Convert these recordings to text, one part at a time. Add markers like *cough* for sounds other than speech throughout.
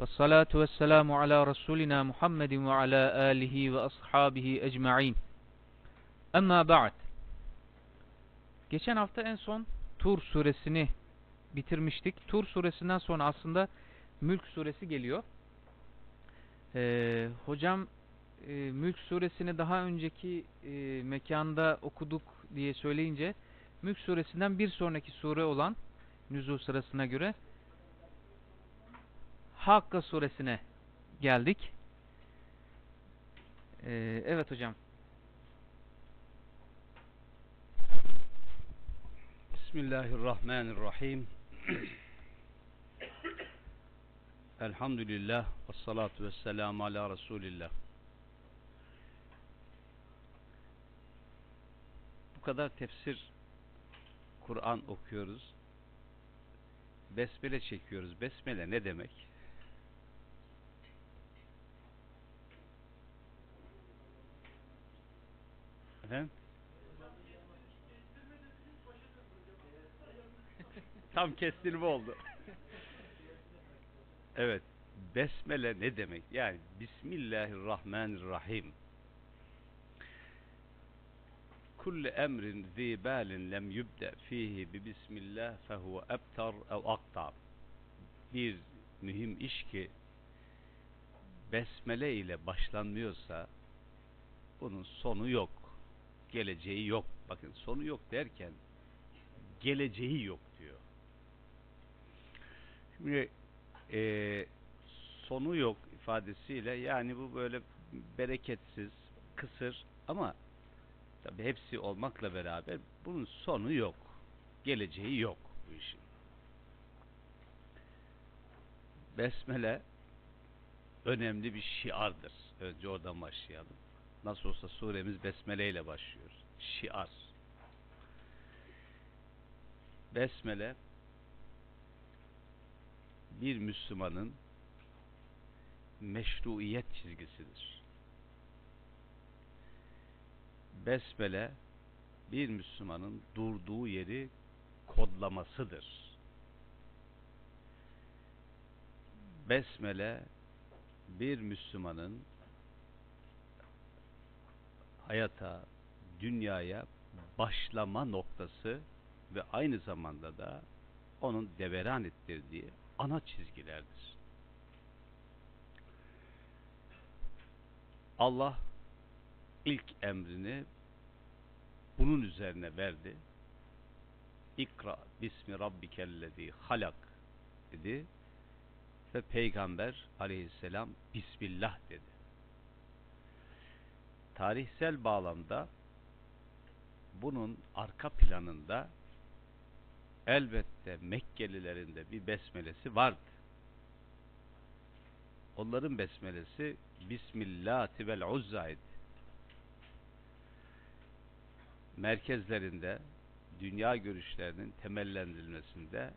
Ve salatu ve selamu ala Resulina Muhammedin ve ala alihi ve ashabihi ecma'in. Emma ba'd. Geçen hafta en son Tur suresini bitirmiştik. Tur suresinden sonra aslında Mülk suresi geliyor. Ee, hocam e, Mülk suresini daha önceki e, mekanda okuduk diye söyleyince Mülk suresinden bir sonraki sure olan nüzul sırasına göre Hakka suresine geldik. Ee, evet hocam. Bismillahirrahmanirrahim. Elhamdülillah ve salatu ve selamu ala Resulillah. Bu kadar tefsir Kur'an okuyoruz. Besmele çekiyoruz. Besmele ne demek? Efendim? Tam kestirme oldu. evet. Besmele ne demek? Yani Bismillahirrahmanirrahim. Kullu emrin zibalin lem yubda fihi bi bismillah fehuve ebtar ev aktar. Bir mühim iş ki besmele ile başlanmıyorsa bunun sonu yok. Geleceği yok. Bakın sonu yok derken geleceği yok diyor. Şimdi e, sonu yok ifadesiyle yani bu böyle bereketsiz, kısır ama tabi hepsi olmakla beraber bunun sonu yok. Geleceği yok bu işin. Besmele önemli bir şiardır. Önce oradan başlayalım. Nasıl olsa suremiz Besmele ile başlıyor. Şiar. Besmele bir Müslümanın meşruiyet çizgisidir. Besmele bir Müslümanın durduğu yeri kodlamasıdır. Besmele bir Müslümanın hayata, dünyaya başlama noktası ve aynı zamanda da onun deveran ettirdiği ana çizgilerdir. Allah ilk emrini bunun üzerine verdi. İkra bismi rabbikellezi halak dedi ve peygamber aleyhisselam bismillah dedi. Tarihsel bağlamda bunun arka planında elbette Mekkelilerin de bir besmelesi vardı. Onların besmelesi Bismillati vel Uzza'ydı. Merkezlerinde dünya görüşlerinin temellendirilmesinde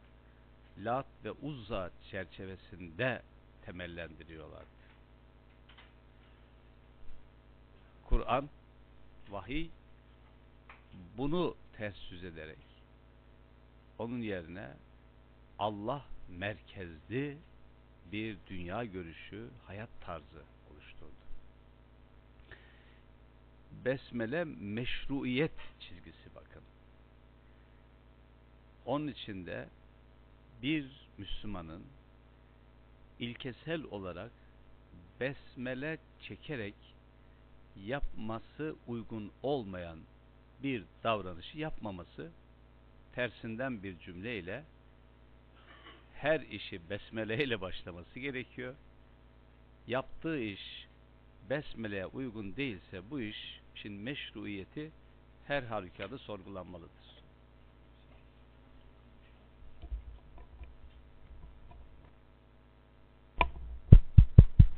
Lat ve Uzza çerçevesinde temellendiriyorlardı. Kur'an, vahiy bunu ters yüz ederek onun yerine Allah merkezli bir dünya görüşü, hayat tarzı oluşturdu. Besmele meşruiyet çizgisi bakın. Onun içinde bir Müslümanın ilkesel olarak besmele çekerek yapması uygun olmayan bir davranışı yapmaması tersinden bir cümleyle her işi besmele ile başlaması gerekiyor. Yaptığı iş besmeleye uygun değilse bu iş için meşruiyeti her halükarda sorgulanmalıdır.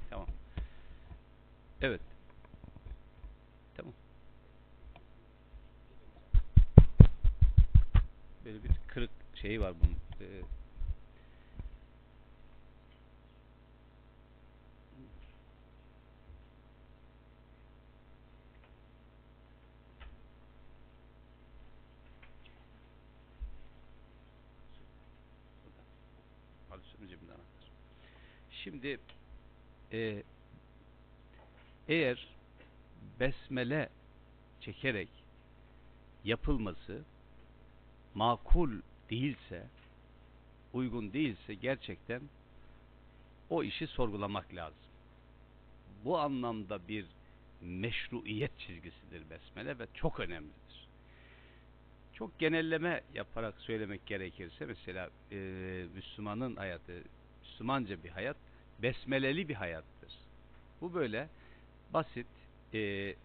Tamam. Evet. Tamam. Şeyi var bunun. Anahtar. Şimdi e, eğer besmele çekerek yapılması makul değilse, uygun değilse gerçekten o işi sorgulamak lazım. Bu anlamda bir meşruiyet çizgisidir besmele ve çok önemlidir. Çok genelleme yaparak söylemek gerekirse mesela e, Müslümanın hayatı, Müslümanca bir hayat besmeleli bir hayattır. Bu böyle basit e,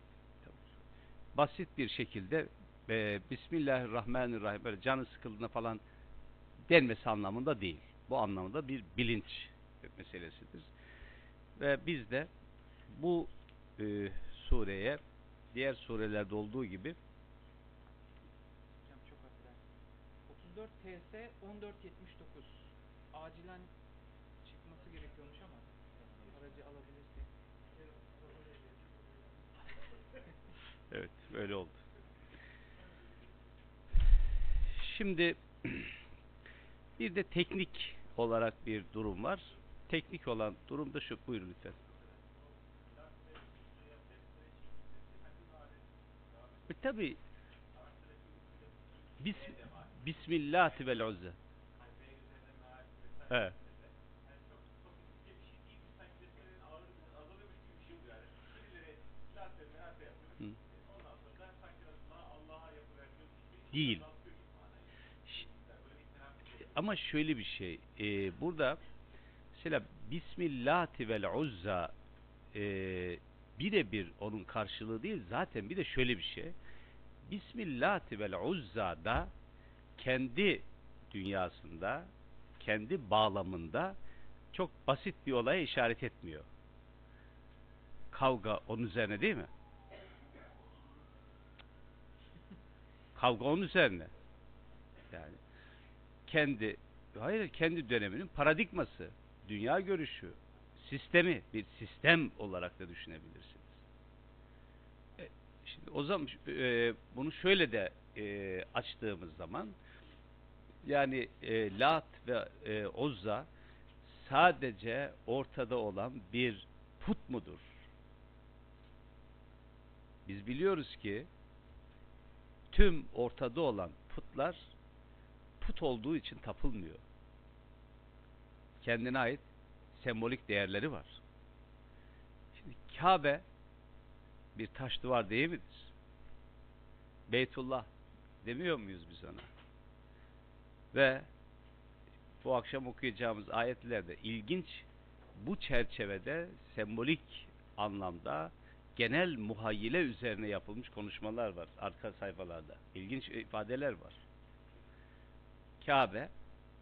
basit bir şekilde e, Bismillahirrahmanirrahim böyle canı sıkıldığında falan denmesi anlamında değil. Bu anlamda bir bilinç meselesidir. Ve biz de bu e, sureye diğer surelerde olduğu gibi Hocam çok affedersin. 34 TS 1479. Acilen çıkması gerekiyormuş ama aracı alabilirse. Evet, böyle oldu. Şimdi *clears throat* bir de teknik olarak bir durum var. Teknik olan durum da şu. Buyurun lütfen. E tabi Bis, Bismillah vel uzze. Evet. Değil. Ama şöyle bir şey. e, burada mesela Bismillati vel uzza e, birebir onun karşılığı değil. Zaten bir de şöyle bir şey. Bismillati vel uzza da kendi dünyasında, kendi bağlamında çok basit bir olaya işaret etmiyor. Kavga onun üzerine değil mi? Kavga onun üzerine. Yani kendi hayır kendi döneminin paradigması, dünya görüşü, sistemi bir sistem olarak da düşünebilirsiniz. E, şimdi o zaman e, bunu şöyle de e, açtığımız zaman yani e, Lat ve e, Uzza sadece ortada olan bir put mudur? Biz biliyoruz ki tüm ortada olan putlar put olduğu için tapılmıyor. Kendine ait sembolik değerleri var. Şimdi Kabe bir taş duvar değil midir? Beytullah demiyor muyuz biz ona? Ve bu akşam okuyacağımız ayetlerde ilginç bu çerçevede sembolik anlamda genel muhayyile üzerine yapılmış konuşmalar var arka sayfalarda. İlginç ifadeler var. Kabe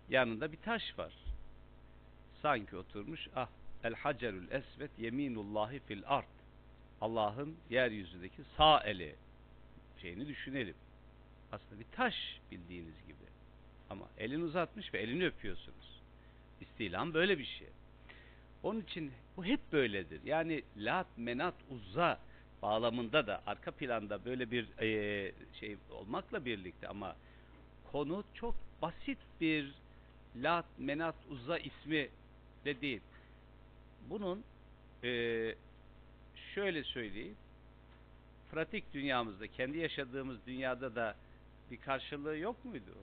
yanında bir taş var. Sanki oturmuş ah el hacerül esvet yeminullahi fil art. Allah'ın yeryüzündeki sağ eli şeyini düşünelim. Aslında bir taş bildiğiniz gibi. Ama elini uzatmış ve elini öpüyorsunuz. İstilam böyle bir şey. Onun için bu hep böyledir. Yani lat, menat, uzza bağlamında da arka planda böyle bir e, şey olmakla birlikte ama konu çok basit bir lat, menat, uzza ismi de değil. Bunun e, şöyle söyleyeyim pratik dünyamızda, kendi yaşadığımız dünyada da bir karşılığı yok muydu?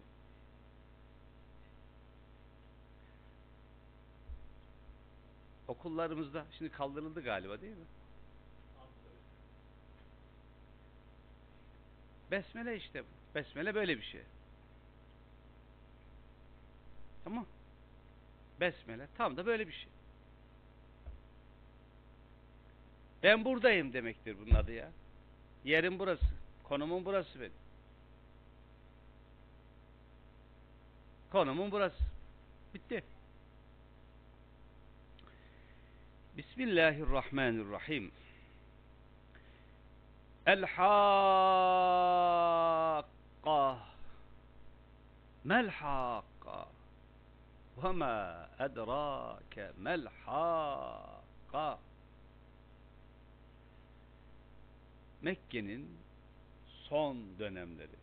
Okullarımızda şimdi kaldırıldı galiba değil mi? Besmele işte. Besmele böyle bir şey. Tamam. Besmele tam da böyle bir şey. Ben buradayım demektir bunun adı ya. Yerim burası. Konumum burası benim. Konumun burası. Bitti. Bismillahirrahmanirrahim. El Hakka Mel hakka. Ma edrake mel hakka. Mekke'nin son dönemleri.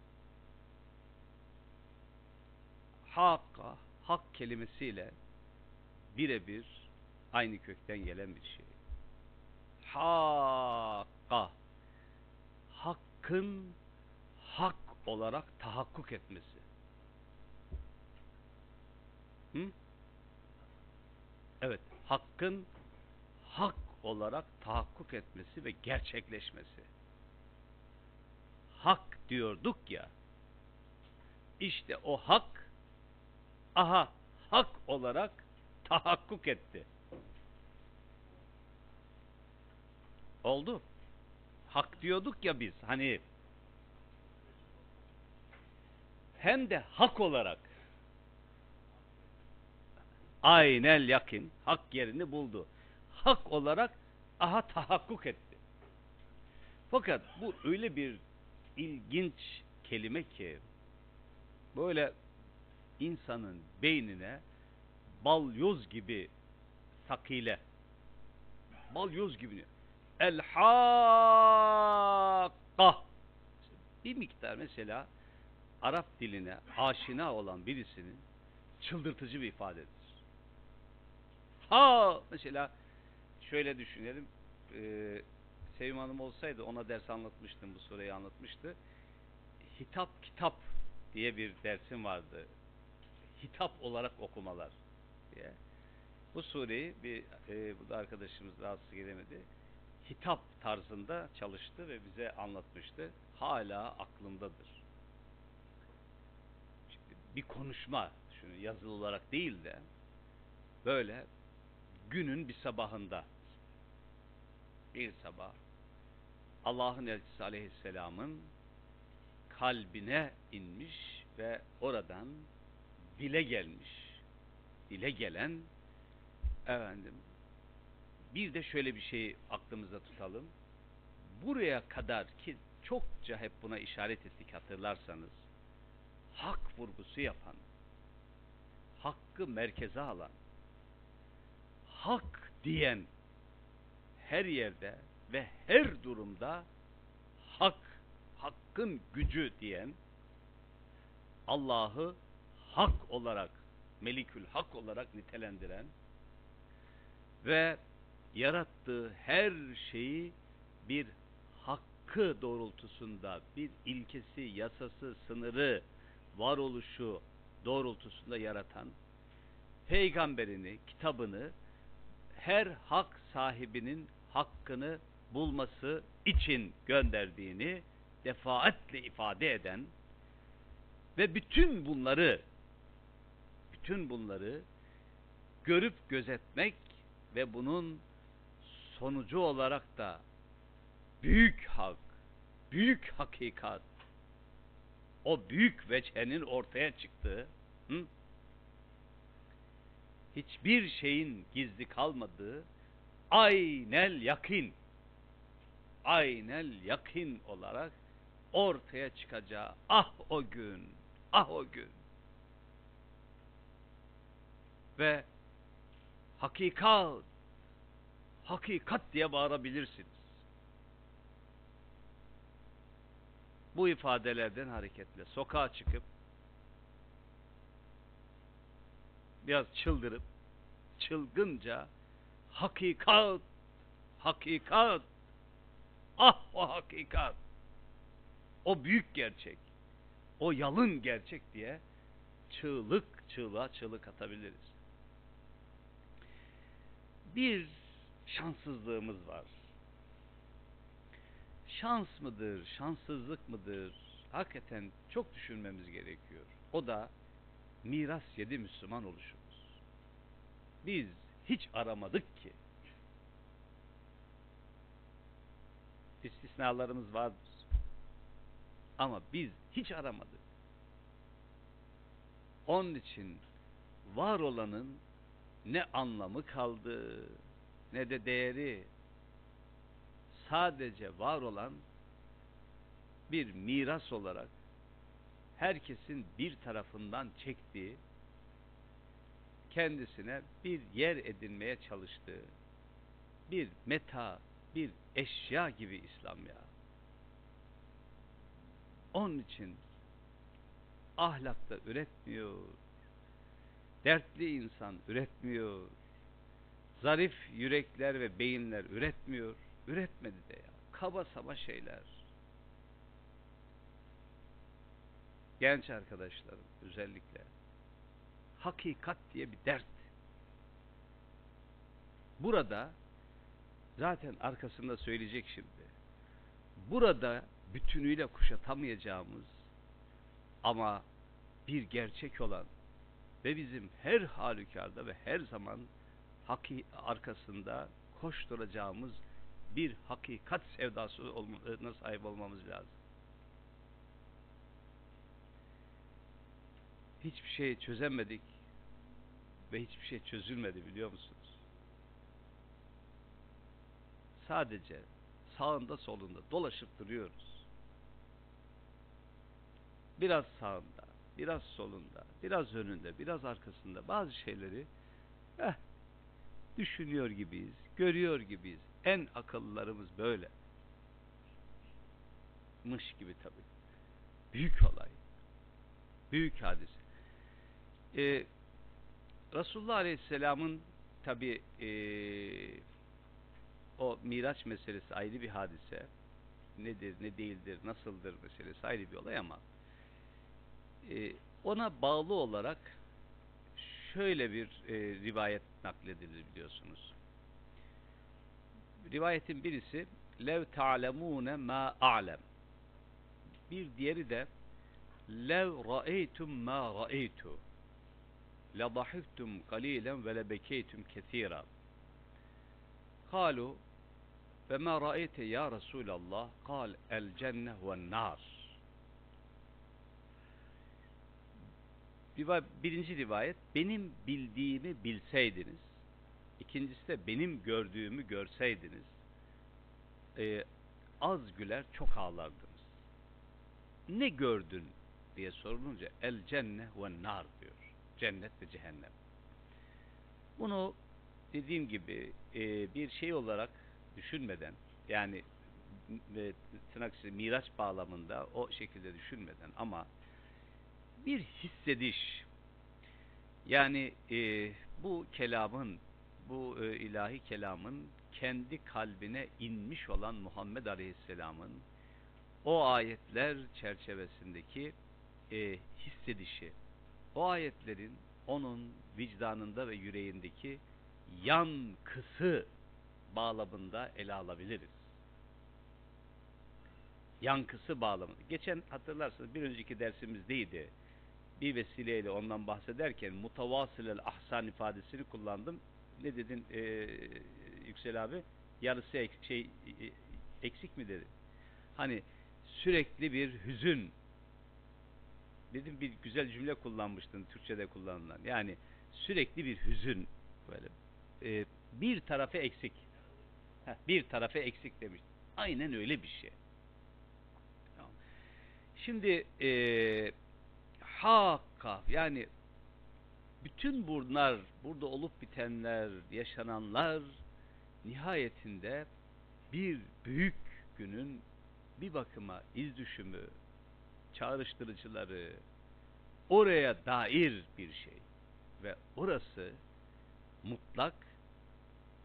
Hakka, hak kelimesiyle birebir aynı kökten gelen bir şey. Hakka, hakkın hak olarak tahakkuk etmesi. Hı? Evet, hakkın hak olarak tahakkuk etmesi ve gerçekleşmesi. Hak diyorduk ya, işte o hak, aha hak olarak tahakkuk etti. Oldu. Hak diyorduk ya biz, hani hem de hak olarak aynel yakin hak yerini buldu. Hak olarak aha tahakkuk etti. Fakat bu öyle bir ilginç kelime ki böyle insanın beynine balyoz gibi sakile balyoz gibi el hakka bir miktar mesela Arap diline aşina olan birisinin çıldırtıcı bir ifadedir. Ha mesela şöyle düşünelim. Ee, Sevim Hanım olsaydı ona ders anlatmıştım. Bu soruyu anlatmıştı. Hitap kitap diye bir dersim vardı. Hitap olarak okumalar diye. Bu sureyi bir e, bu da arkadaşımız rahatsız gelemedi. Hitap tarzında çalıştı ve bize anlatmıştı. Hala aklımdadır. Bir konuşma, şunu yazılı olarak değil de böyle günün bir sabahında bir sabah Allah'ın elçisi aleyhisselamın kalbine inmiş ve oradan dile gelmiş. Dile gelen efendim bir de şöyle bir şey aklımızda tutalım. Buraya kadar ki çokça hep buna işaret ettik hatırlarsanız hak vurgusu yapan hakkı merkeze alan hak diyen her yerde ve her durumda hak, hakkın gücü diyen Allah'ı hak olarak, melikül hak olarak nitelendiren ve yarattığı her şeyi bir hakkı doğrultusunda, bir ilkesi, yasası, sınırı, varoluşu doğrultusunda yaratan peygamberini, kitabını her hak sahibinin hakkını bulması için gönderdiğini defaatle ifade eden ve bütün bunları bütün bunları görüp gözetmek ve bunun sonucu olarak da büyük hak, büyük hakikat, o büyük veçhenin ortaya çıktığı, hı? Hiçbir şeyin gizli kalmadığı, aynel yakin, aynel yakin olarak ortaya çıkacağı ah o gün, ah o gün. Ve hakikat, hakikat diye bağırabilirsiniz. Bu ifadelerden hareketle sokağa çıkıp biraz çıldırıp çılgınca hakikat, hakikat, ah o hakikat, o büyük gerçek, o yalın gerçek diye çığlık çığlığa çığlık atabiliriz. Bir şanssızlığımız var. Şans mıdır, şanssızlık mıdır? Hakikaten çok düşünmemiz gerekiyor. O da miras yedi Müslüman oluşumuz. Biz hiç aramadık ki. İstisnalarımız vardır. Ama biz hiç aramadık. Onun için var olanın ne anlamı kaldı ne de değeri sadece var olan bir miras olarak herkesin bir tarafından çektiği, kendisine bir yer edinmeye çalıştığı, bir meta, bir eşya gibi İslam ya. Onun için ahlakta üretmiyor, dertli insan üretmiyor, zarif yürekler ve beyinler üretmiyor, üretmedi de ya. Kaba saba şeyler. Genç arkadaşlarım özellikle hakikat diye bir dert. Burada zaten arkasında söyleyecek şimdi. Burada bütünüyle kuşatamayacağımız ama bir gerçek olan ve bizim her halükarda ve her zaman haki arkasında koşturacağımız bir hakikat sevdası olmasına sahip olmamız lazım. Hiçbir şey çözemedik ve hiçbir şey çözülmedi biliyor musunuz? Sadece sağında solunda dolaşıp duruyoruz. Biraz sağında, biraz solunda, biraz önünde, biraz arkasında bazı şeyleri eh, düşünüyor gibiyiz, görüyor gibiyiz. En akıllılarımız böyle. Mış gibi tabii. Büyük olay. Büyük hadise. Ee, Resulullah Aleyhisselam'ın tabi e, o miraç meselesi ayrı bir hadise. Nedir, ne değildir, nasıldır meselesi ayrı bir olay ama e, ona bağlı olarak şöyle bir e, rivayet nakledilir biliyorsunuz. Rivayetin birisi lev ta'lemune ma a'lem bir diğeri de lev ra'eytum ma ra'eytu la dahiktum qalilan ve la bekeytum kesira. Kalu ve ma ra'ayte ya Resulallah? Kal el cenne ve'n nar. Birinci rivayet benim bildiğimi bilseydiniz. İkincisi de benim gördüğümü görseydiniz. E, az güler çok ağlardınız. Ne gördün diye sorulunca el cenne ve nar diyor cennet ve cehennem. Bunu dediğim gibi e, bir şey olarak düşünmeden yani ve tırnak içinde miraç bağlamında o şekilde düşünmeden ama bir hissediş yani e, bu kelamın bu e, ilahi kelamın kendi kalbine inmiş olan Muhammed Aleyhisselam'ın o ayetler çerçevesindeki e, hissedişi o ayetlerin onun vicdanında ve yüreğindeki yankısı bağlamında ele alabiliriz. Yankısı bağlamında. Geçen hatırlarsınız bir önceki dersimizdeydi. Bir vesileyle ondan bahsederken mutavasılel ahsan ifadesini kullandım. Ne dedin e, Yüksel abi? Yarısı ek, şey e, eksik mi dedi? Hani sürekli bir hüzün dedim bir güzel cümle kullanmıştın Türkçe'de kullanılan. Yani sürekli bir hüzün böyle e, bir tarafı eksik. Heh, bir tarafı eksik demiş. Aynen öyle bir şey. Tamam. Şimdi e, hakka yani bütün bunlar burada olup bitenler, yaşananlar nihayetinde bir büyük günün bir bakıma iz düşümü, çağrıştırıcıları, oraya dair bir şey. Ve orası mutlak,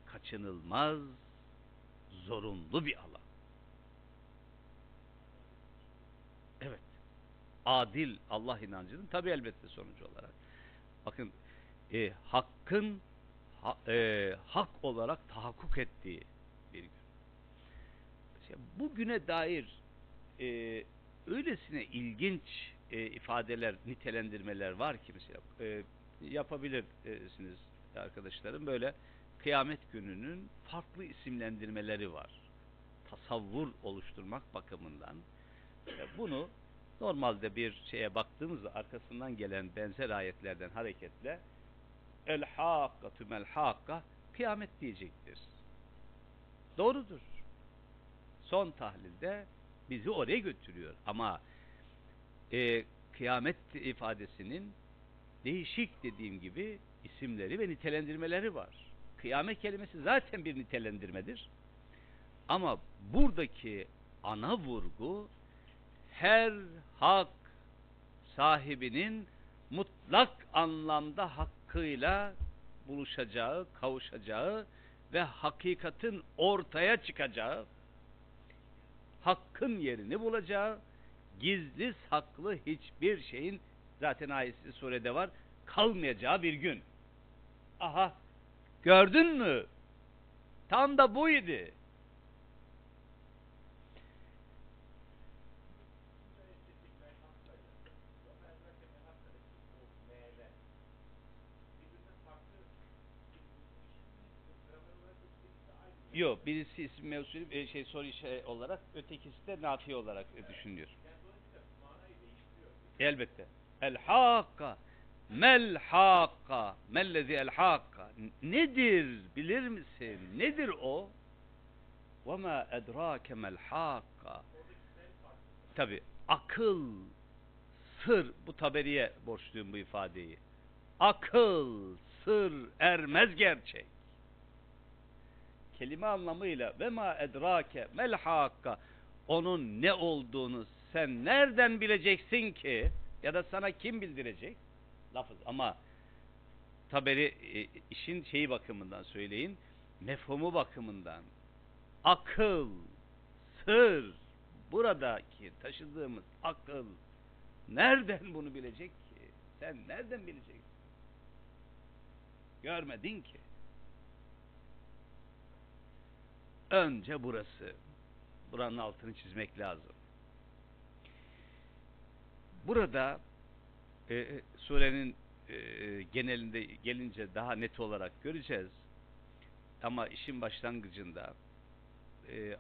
kaçınılmaz, zorunlu bir alan. Evet. Adil Allah inancının tabi elbette sonucu olarak. Bakın e, hakkın ha, e, hak olarak tahakkuk ettiği bir gün. Mesela bugüne dair e, öylesine ilginç e, ifadeler, nitelendirmeler var ki mesela e, yapabilirsiniz arkadaşlarım böyle kıyamet gününün farklı isimlendirmeleri var. Tasavvur oluşturmak bakımından. E, bunu normalde bir şeye baktığımızda arkasından gelen benzer ayetlerden hareketle el hakkatü mel hakka kıyamet diyecektir. Doğrudur. Son tahlilde bizi oraya götürüyor. Ama e, kıyamet ifadesinin değişik dediğim gibi isimleri ve nitelendirmeleri var. Kıyamet kelimesi zaten bir nitelendirmedir. Ama buradaki ana vurgu her hak sahibinin mutlak anlamda hakkıyla buluşacağı, kavuşacağı ve hakikatin ortaya çıkacağı, hakkın yerini bulacağı, gizli saklı hiçbir şeyin zaten ayeti surede var, kalmayacağı bir gün. Aha, gördün mü? Tam da buydu. Yok, birisi isim mevsulu e, şey soru işe olarak, ötekisi de nafi olarak düşünülüyor. Elbette. El hakka mel hakka mellezi el hakka nedir bilir misin? Nedir o? Ve ma edrake mel hakka Tabi akıl sır bu taberiye borçluyum bu ifadeyi. Akıl sır ermez gerçek kelime anlamıyla ve ma edrake mel hakka onun ne olduğunu sen nereden bileceksin ki? Ya da sana kim bildirecek? Lafız. Ama taberi e, işin şeyi bakımından söyleyin mefhumu bakımından akıl sır buradaki taşıdığımız akıl nereden bunu bilecek ki? Sen nereden bileceksin? Görmedin ki Önce burası. Buranın altını çizmek lazım. Burada e, e, surenin e, genelinde gelince daha net olarak göreceğiz. Ama işin başlangıcında e,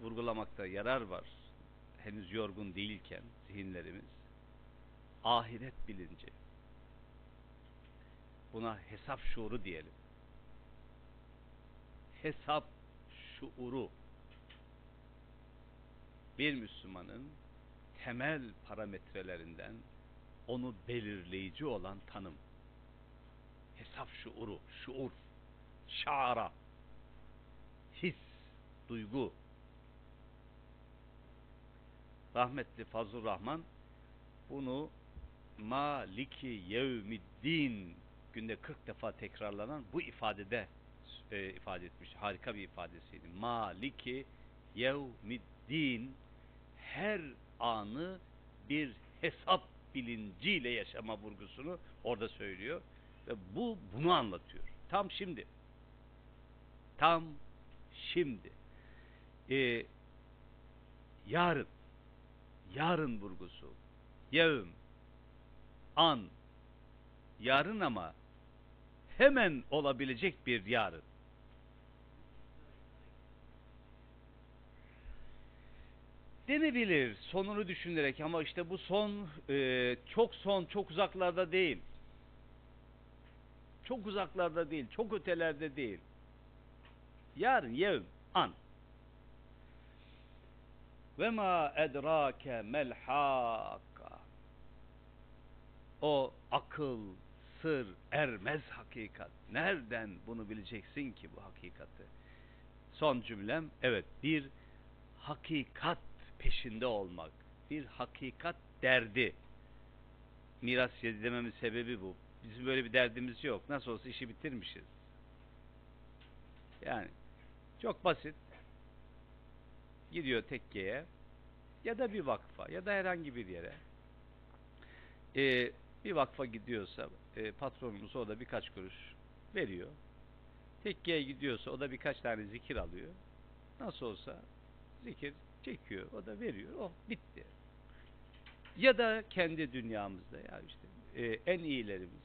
vurgulamakta yarar var. Henüz yorgun değilken zihinlerimiz ahiret bilinci. Buna hesap şuuru diyelim. Hesap şuuru bir Müslümanın temel parametrelerinden onu belirleyici olan tanım. Hesap şuuru, şuur, şara, his, duygu. Rahmetli Fazıl Rahman bunu Maliki Yevmiddin günde 40 defa tekrarlanan bu ifadede e, ifade etmiş. Harika bir ifadesiydi. Maliki yevmiddin her anı bir hesap bilinciyle yaşama vurgusunu orada söylüyor. Ve bu bunu anlatıyor. Tam şimdi. Tam şimdi. Ee, yarın. Yarın vurgusu. Yevm. An. Yarın ama hemen olabilecek bir yarın. denebilir sonunu düşünerek ama işte bu son e, çok son çok uzaklarda değil. Çok uzaklarda değil, çok ötelerde değil. Yarın yevm an. Ve ma edrake mel hakka. O akıl, sır, ermez hakikat. Nereden bunu bileceksin ki bu hakikati? Son cümlem evet bir hakikat peşinde olmak. Bir hakikat derdi. Miras yedi dememin sebebi bu. Bizim böyle bir derdimiz yok. Nasıl olsa işi bitirmişiz. Yani çok basit. Gidiyor tekkeye ya da bir vakfa ya da herhangi bir yere. Ee, bir vakfa gidiyorsa e, patronumuz o da birkaç kuruş veriyor. Tekkeye gidiyorsa o da birkaç tane zikir alıyor. Nasıl olsa zikir çekiyor, o da veriyor. Oh bitti. Ya da kendi dünyamızda ya işte e, en iyilerimiz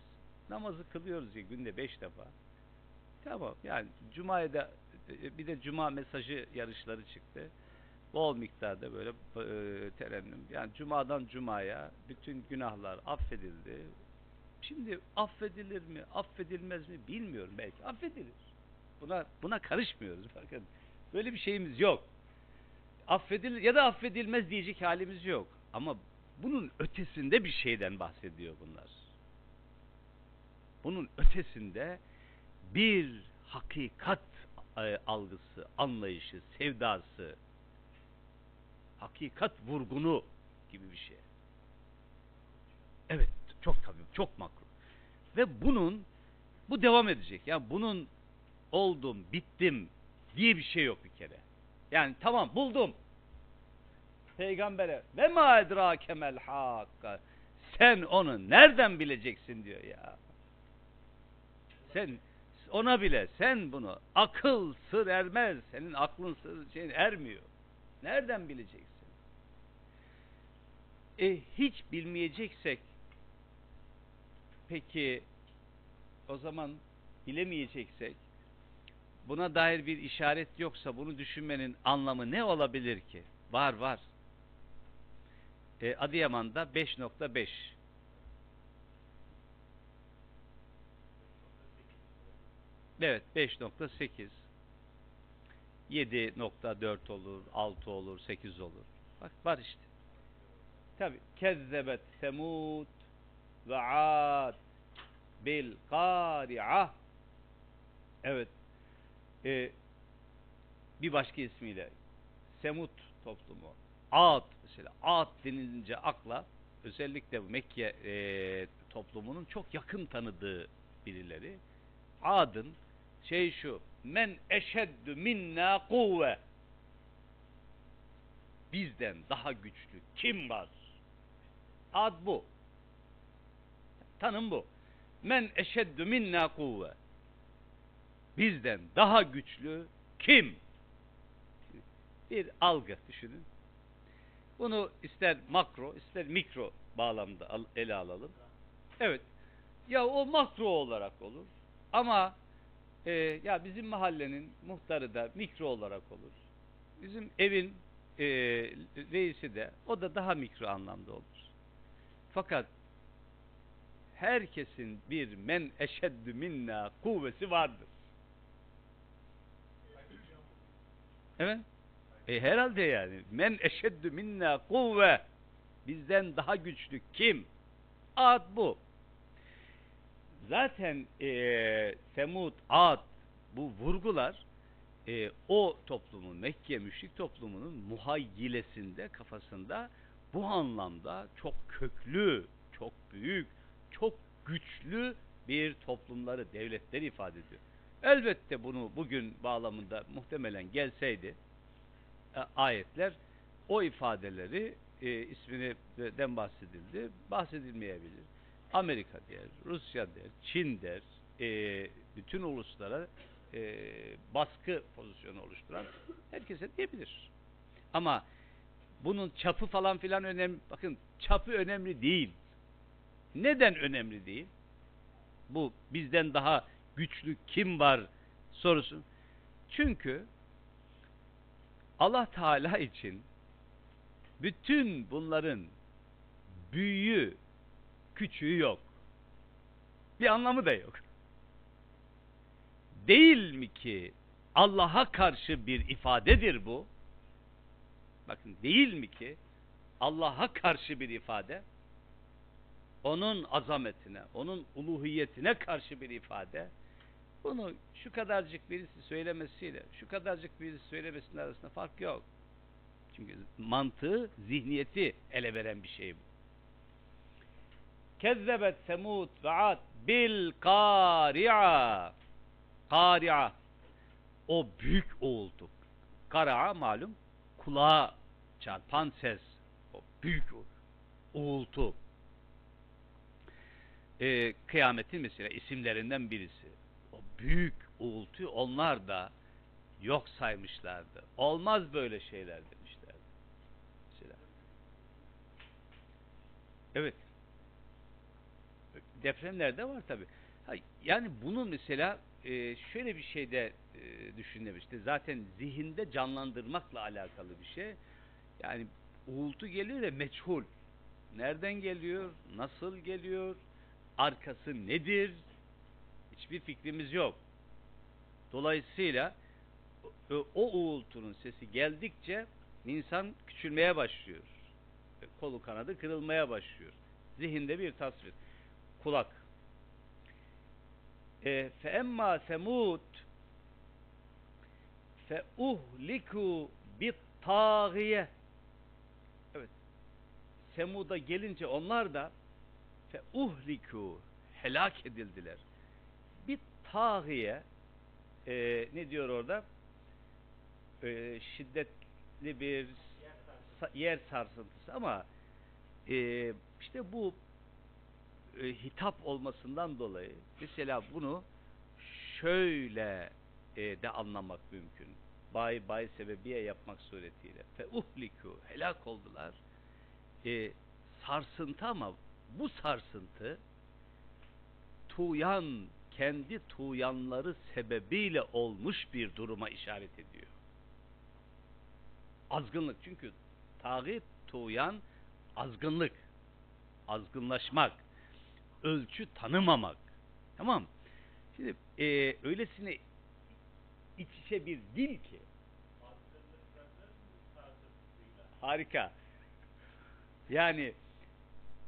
namazı kılıyoruz ya günde beş defa. Tamam yani Cuma'ya da e, bir de Cuma mesajı yarışları çıktı. Bol miktarda böyle e, terennüm. Yani Cuma'dan Cuma'ya bütün günahlar affedildi. Şimdi affedilir mi, affedilmez mi bilmiyorum belki. Affedilir. Buna buna karışmıyoruz *laughs* bakın. Böyle bir şeyimiz yok affedilir ya da affedilmez diyecek halimiz yok. Ama bunun ötesinde bir şeyden bahsediyor bunlar. Bunun ötesinde bir hakikat e, algısı, anlayışı, sevdası, hakikat vurgunu gibi bir şey. Evet, çok tabii, çok makro. Ve bunun, bu devam edecek. Yani bunun oldum, bittim diye bir şey yok bir kere. Yani tamam buldum. Peygambere ve ma edrake mel hakka. Sen onu nereden bileceksin diyor ya. Sen ona bile sen bunu akıl sır ermez. Senin aklın sır şeyin ermiyor. Nereden bileceksin? E hiç bilmeyeceksek peki o zaman bilemeyeceksek buna dair bir işaret yoksa bunu düşünmenin anlamı ne olabilir ki? Var var. E, Adıyaman'da 5.5 Evet 5.8 7.4 olur, 6 olur, 8 olur. Bak var işte. Tabi kezzebet semud ve ad bil kari'ah Evet. Ee, bir başka ismiyle Semut toplumu. Ad mesela. Ad denilince akla özellikle Mekke e, toplumunun çok yakın tanıdığı birileri. Ad'ın şey şu men eşeddü minna kuvve bizden daha güçlü kim var? Ad bu. Tanım bu. Men eşeddü minna kuvve bizden daha güçlü kim? Bir algı düşünün. Bunu ister makro ister mikro bağlamda ele alalım. Evet. Ya o makro olarak olur. Ama e, ya bizim mahallenin muhtarı da mikro olarak olur. Bizim evin e, reisi de o da daha mikro anlamda olur. Fakat herkesin bir men eşeddü minna kuvvesi vardır. Evet. E herhalde yani. Men eşeddü minna kuvve. Bizden daha güçlü kim? Ad bu. Zaten e, Semud, Ad bu vurgular e, o toplumun, Mekke müşrik toplumunun muhayyilesinde, kafasında bu anlamda çok köklü, çok büyük, çok güçlü bir toplumları, devletleri ifade ediyor. Elbette bunu bugün bağlamında muhtemelen gelseydi e, ayetler o ifadeleri e, isminden bahsedildi, bahsedilmeyebilir. Amerika der, Rusya der, Çin der, e, bütün uluslara e, baskı pozisyonu oluşturan herkese diyebilir. Ama bunun çapı falan filan önemli. Bakın çapı önemli değil. Neden önemli değil? Bu bizden daha güçlü kim var sorusu. Çünkü Allah Teala için bütün bunların büyüğü, küçüğü yok. Bir anlamı da yok. Değil mi ki Allah'a karşı bir ifadedir bu? Bakın değil mi ki Allah'a karşı bir ifade? Onun azametine, onun uluhiyetine karşı bir ifade. Bunu şu kadarcık birisi söylemesiyle, şu kadarcık birisi söylemesinin arasında fark yok. Çünkü mantığı, zihniyeti ele veren bir şey bu. Kezzebet semud ve ad bil kari'a. Kari'a. O büyük uğultu. Kara'a malum kulağa çarpan ses. O büyük uğultu. Ee, kıyametin mesela isimlerinden birisi. O büyük uğultuyu onlar da yok saymışlardı. Olmaz böyle şeyler demişlerdi. Mesela. Evet. Depremlerde var tabi. Yani bunu mesela e, şöyle bir şeyde e, düşünemişti. Zaten zihinde canlandırmakla alakalı bir şey. Yani uğultu geliyor da meçhul. Nereden geliyor? Nasıl geliyor? Arkası nedir? Hiçbir fikrimiz yok. Dolayısıyla o, o uğultunun sesi geldikçe insan küçülmeye başlıyor. kolu kanadı kırılmaya başlıyor. Zihinde bir tasvir. Kulak. E, fe uhliku bit tağiye Evet. Semud'a gelince onlar da fe uhliku helak edildiler. Bir tağiye e, ne diyor orada? E, şiddetli bir yer sarsıntısı ama e, işte bu e, hitap olmasından dolayı mesela bunu şöyle e, de anlamak mümkün. Bay bay sebebiye yapmak suretiyle. Fe uhliku helak oldular. E, sarsıntı ama bu sarsıntı tuyan kendi tuyanları sebebiyle olmuş bir duruma işaret ediyor. Azgınlık çünkü tağit tuyan azgınlık, azgınlaşmak, ölçü tanımamak. Tamam. Şimdi e, öylesine iç içe bir dil ki. Harika. Yani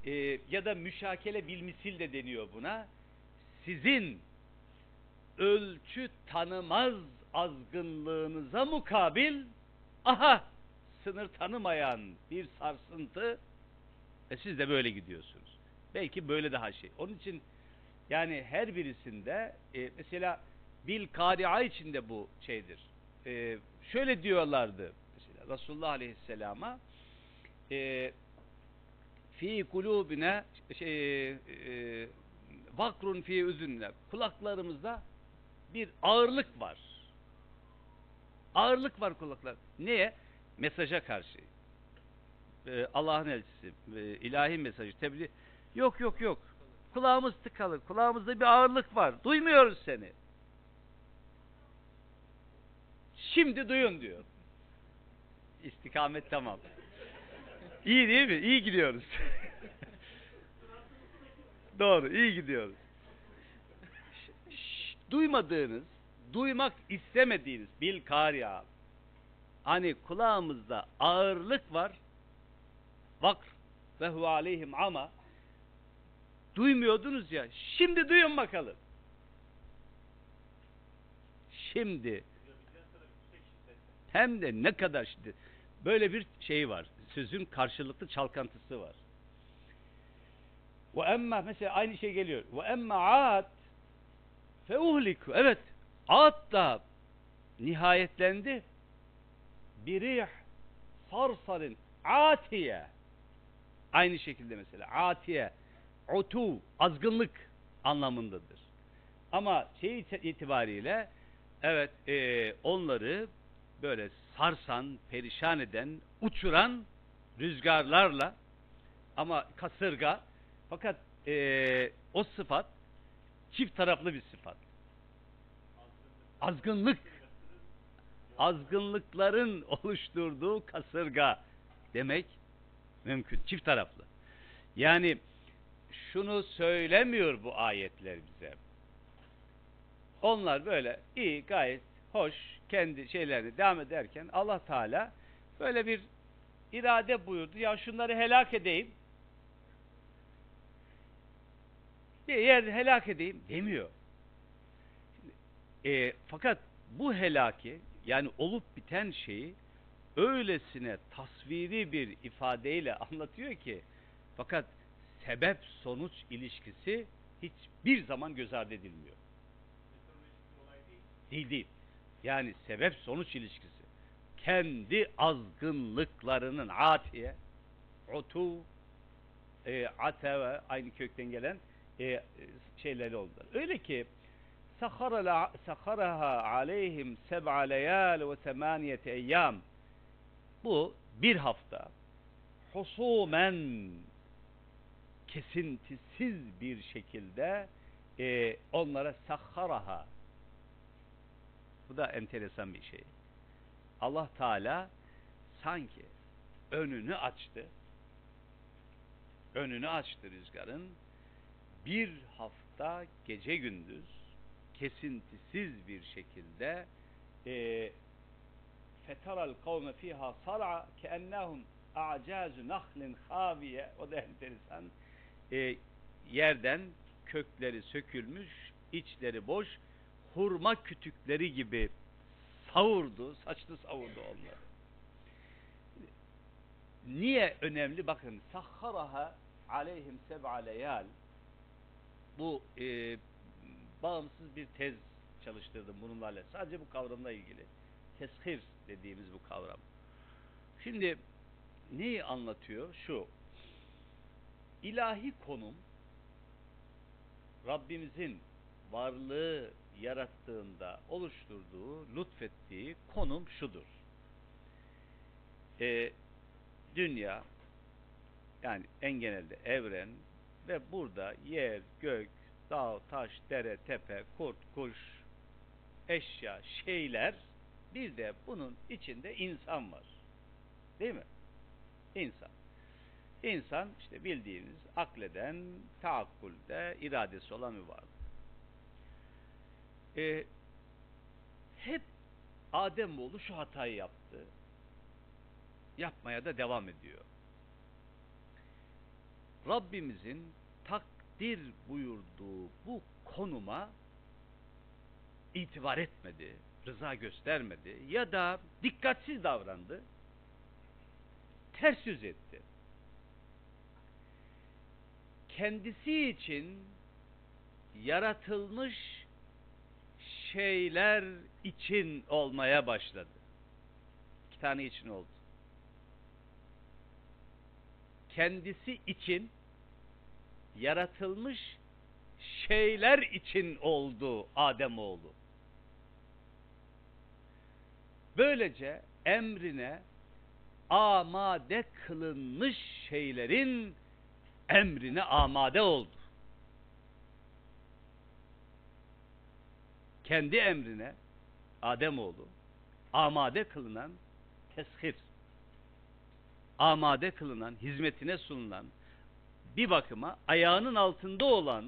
e, ya da müşakele bilmisil de deniyor buna. Sizin ölçü tanımaz azgınlığınıza mukabil aha sınır tanımayan bir sarsıntı e siz de böyle gidiyorsunuz. Belki böyle daha şey. Onun için yani her birisinde e, mesela bil kari'a içinde bu şeydir. E, şöyle diyorlardı mesela Resulullah Aleyhisselam'a e, fi kulubine şey, e, vakrun fi üzünne kulaklarımızda bir ağırlık var. Ağırlık var kulaklar. Niye? Mesaja karşı. Ee, Allah'ın elçisi, e, ilahi mesajı, tebliğ. Yok yok yok. Kulağımız tıkalı. Kulağımızda bir ağırlık var. Duymuyoruz seni. Şimdi duyun diyor. İstikamet tamam. İyi değil mi? İyi gidiyoruz. Doğru, iyi gidiyoruz. Duymadığınız, duymak istemediğiniz bil kariya. Hani kulağımızda ağırlık var. Vakr ve hu aleyhim ama duymuyordunuz ya. Şimdi duyun bakalım. Şimdi hem de ne kadar şimdi böyle bir şey var. Sözün karşılıklı çalkantısı var. Ve emma mesela aynı şey geliyor. Ve emma ad fe uhliku. Evet. Ad da nihayetlendi. Birih sarsarin atiye. Aynı şekilde mesela atiye utu azgınlık anlamındadır. Ama şey itibariyle evet e, onları böyle sarsan, perişan eden, uçuran rüzgarlarla ama kasırga fakat e, o sıfat çift taraflı bir sıfat. Azgınlık. Azgınlıkların oluşturduğu kasırga demek mümkün. Çift taraflı. Yani şunu söylemiyor bu ayetler bize. Onlar böyle iyi, gayet hoş kendi şeylerini devam ederken Allah Teala böyle bir irade buyurdu. Ya şunları helak edeyim. Bir yer helak edeyim demiyor. E, fakat bu helaki yani olup biten şeyi öylesine tasviri bir ifadeyle anlatıyor ki fakat sebep sonuç ilişkisi hiçbir zaman göz ardı edilmiyor. Değil değil. Yani sebep sonuç ilişkisi kendi azgınlıklarının atiye, otu, e, ateve aynı kökten gelen e, şeyleri oldular. Öyle ki sakaraha aleyhim seb'a leyal ve semaniyete eyyam. Bu bir hafta husumen kesintisiz bir şekilde e, onlara sakharaha. Bu da enteresan bir şey. Allah Teala sanki önünü açtı. Önünü açtı rüzgarın. Bir hafta gece gündüz kesintisiz bir şekilde e, fetaral kavme fiha sar'a keennahum a'cazu nahlin haviye o da enteresan. E, yerden kökleri sökülmüş, içleri boş, hurma kütükleri gibi savurdu, saçlı savurdu onları. Niye önemli? Bakın sahharaha aleyhim seb'a leyal bu e, bağımsız bir tez çalıştırdım bununla alakalı. Sadece bu kavramla ilgili. Teshir dediğimiz bu kavram. Şimdi neyi anlatıyor? Şu. ilahi konum Rabbimizin varlığı yarattığında oluşturduğu, lütfettiği konum şudur. Ee, dünya yani en genelde evren ve burada yer, gök, dağ, taş, dere, tepe, kurt, kuş, eşya, şeyler bir de bunun içinde insan var. Değil mi? İnsan. İnsan işte bildiğiniz akleden, taakkulde, iradesi olan bir varlık. Ee, hep Ademoğlu şu hatayı yaptı. Yapmaya da devam ediyor. Rabbimizin takdir buyurduğu bu konuma itibar etmedi, rıza göstermedi ya da dikkatsiz davrandı, ters yüz etti. Kendisi için yaratılmış şeyler için olmaya başladı. İki tane için oldu. Kendisi için yaratılmış şeyler için oldu Ademoğlu. Böylece emrine amade kılınmış şeylerin emrine amade oldu. Kendi emrine Ademoğlu amade kılınan teshir amade kılınan, hizmetine sunulan bir bakıma ayağının altında olan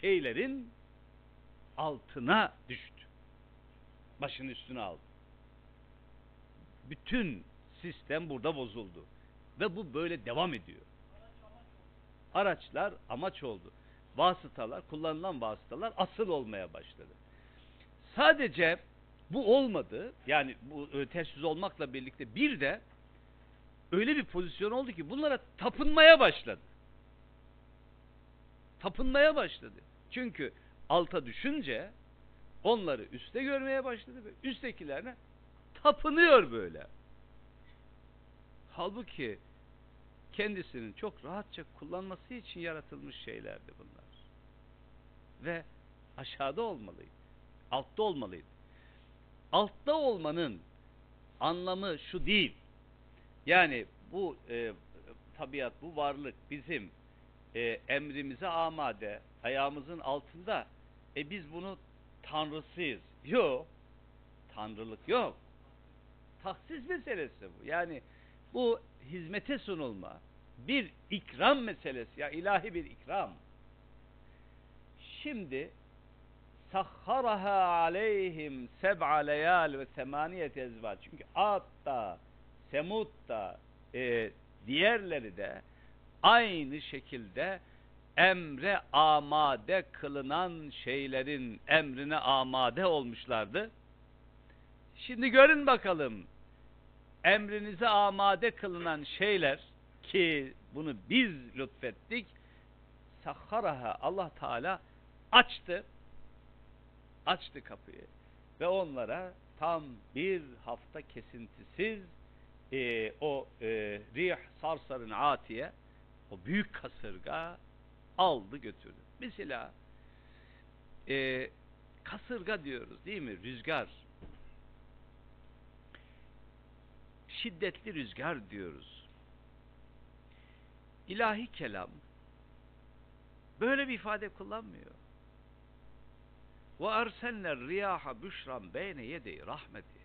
şeylerin altına düştü. Başının üstüne aldı. Bütün sistem burada bozuldu. Ve bu böyle devam ediyor. Araçlar amaç oldu. Vasıtalar, kullanılan vasıtalar asıl olmaya başladı. Sadece bu olmadı. Yani bu e, ters yüz olmakla birlikte bir de öyle bir pozisyon oldu ki bunlara tapınmaya başladı. Tapınmaya başladı. Çünkü alta düşünce onları üste görmeye başladı ve üsttekilerine tapınıyor böyle. Halbuki kendisinin çok rahatça kullanması için yaratılmış şeylerdi bunlar. Ve aşağıda olmalıydı. Altta olmalıydı. Altta olmanın anlamı şu değil. Yani bu e, tabiat, bu varlık bizim e, emrimize amade, ayağımızın altında. E biz bunu tanrısıyız. Yok. Tanrılık yok. Tahsis meselesi bu. Yani bu hizmete sunulma bir ikram meselesi ya ilahi bir ikram. Şimdi sahharaha aleyhim seb'a leyal ve semaniyet ezvac. Çünkü Ad'da, Semud'da, e, diğerleri de aynı şekilde emre amade kılınan şeylerin emrine amade olmuşlardı. Şimdi görün bakalım emrinize amade kılınan şeyler ki bunu biz lütfettik sahharaha Allah Teala açtı açtı kapıyı ve onlara tam bir hafta kesintisiz e, o e, rih sarsarın atiye o büyük kasırga aldı götürdü. Mesela e, kasırga diyoruz değil mi? Rüzgar. Şiddetli rüzgar diyoruz. İlahi kelam böyle bir ifade kullanmıyor. Ve erselne riyaha büşran beyne yedey rahmeti.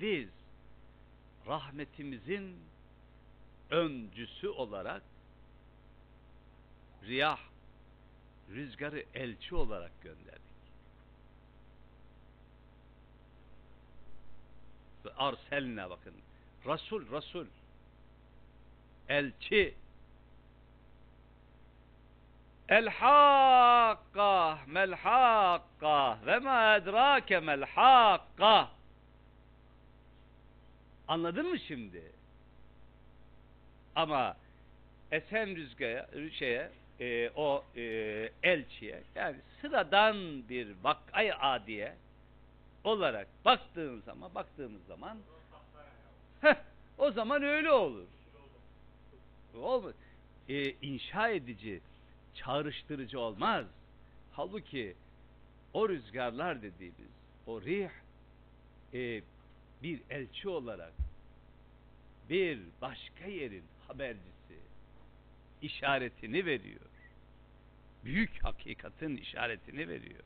Biz rahmetimizin öncüsü olarak riyah rüzgarı elçi olarak gönderdik. Arselne bakın. Rasul, Rasul. Elçi. El hakka mel hakka ve ma edrake mel hakka. Anladın mı şimdi? Ama esen rüzgara, şeye, e, o e, elçiye yani sıradan bir vakay adiye olarak baktığın zaman baktığımız zaman heh, o zaman öyle olur. Olmaz. E, inşa edici, çağrıştırıcı olmaz. Halbuki o rüzgarlar dediğimiz, o rih e, bir elçi olarak bir başka yerin habercisi işaretini veriyor. Büyük hakikatin işaretini veriyor.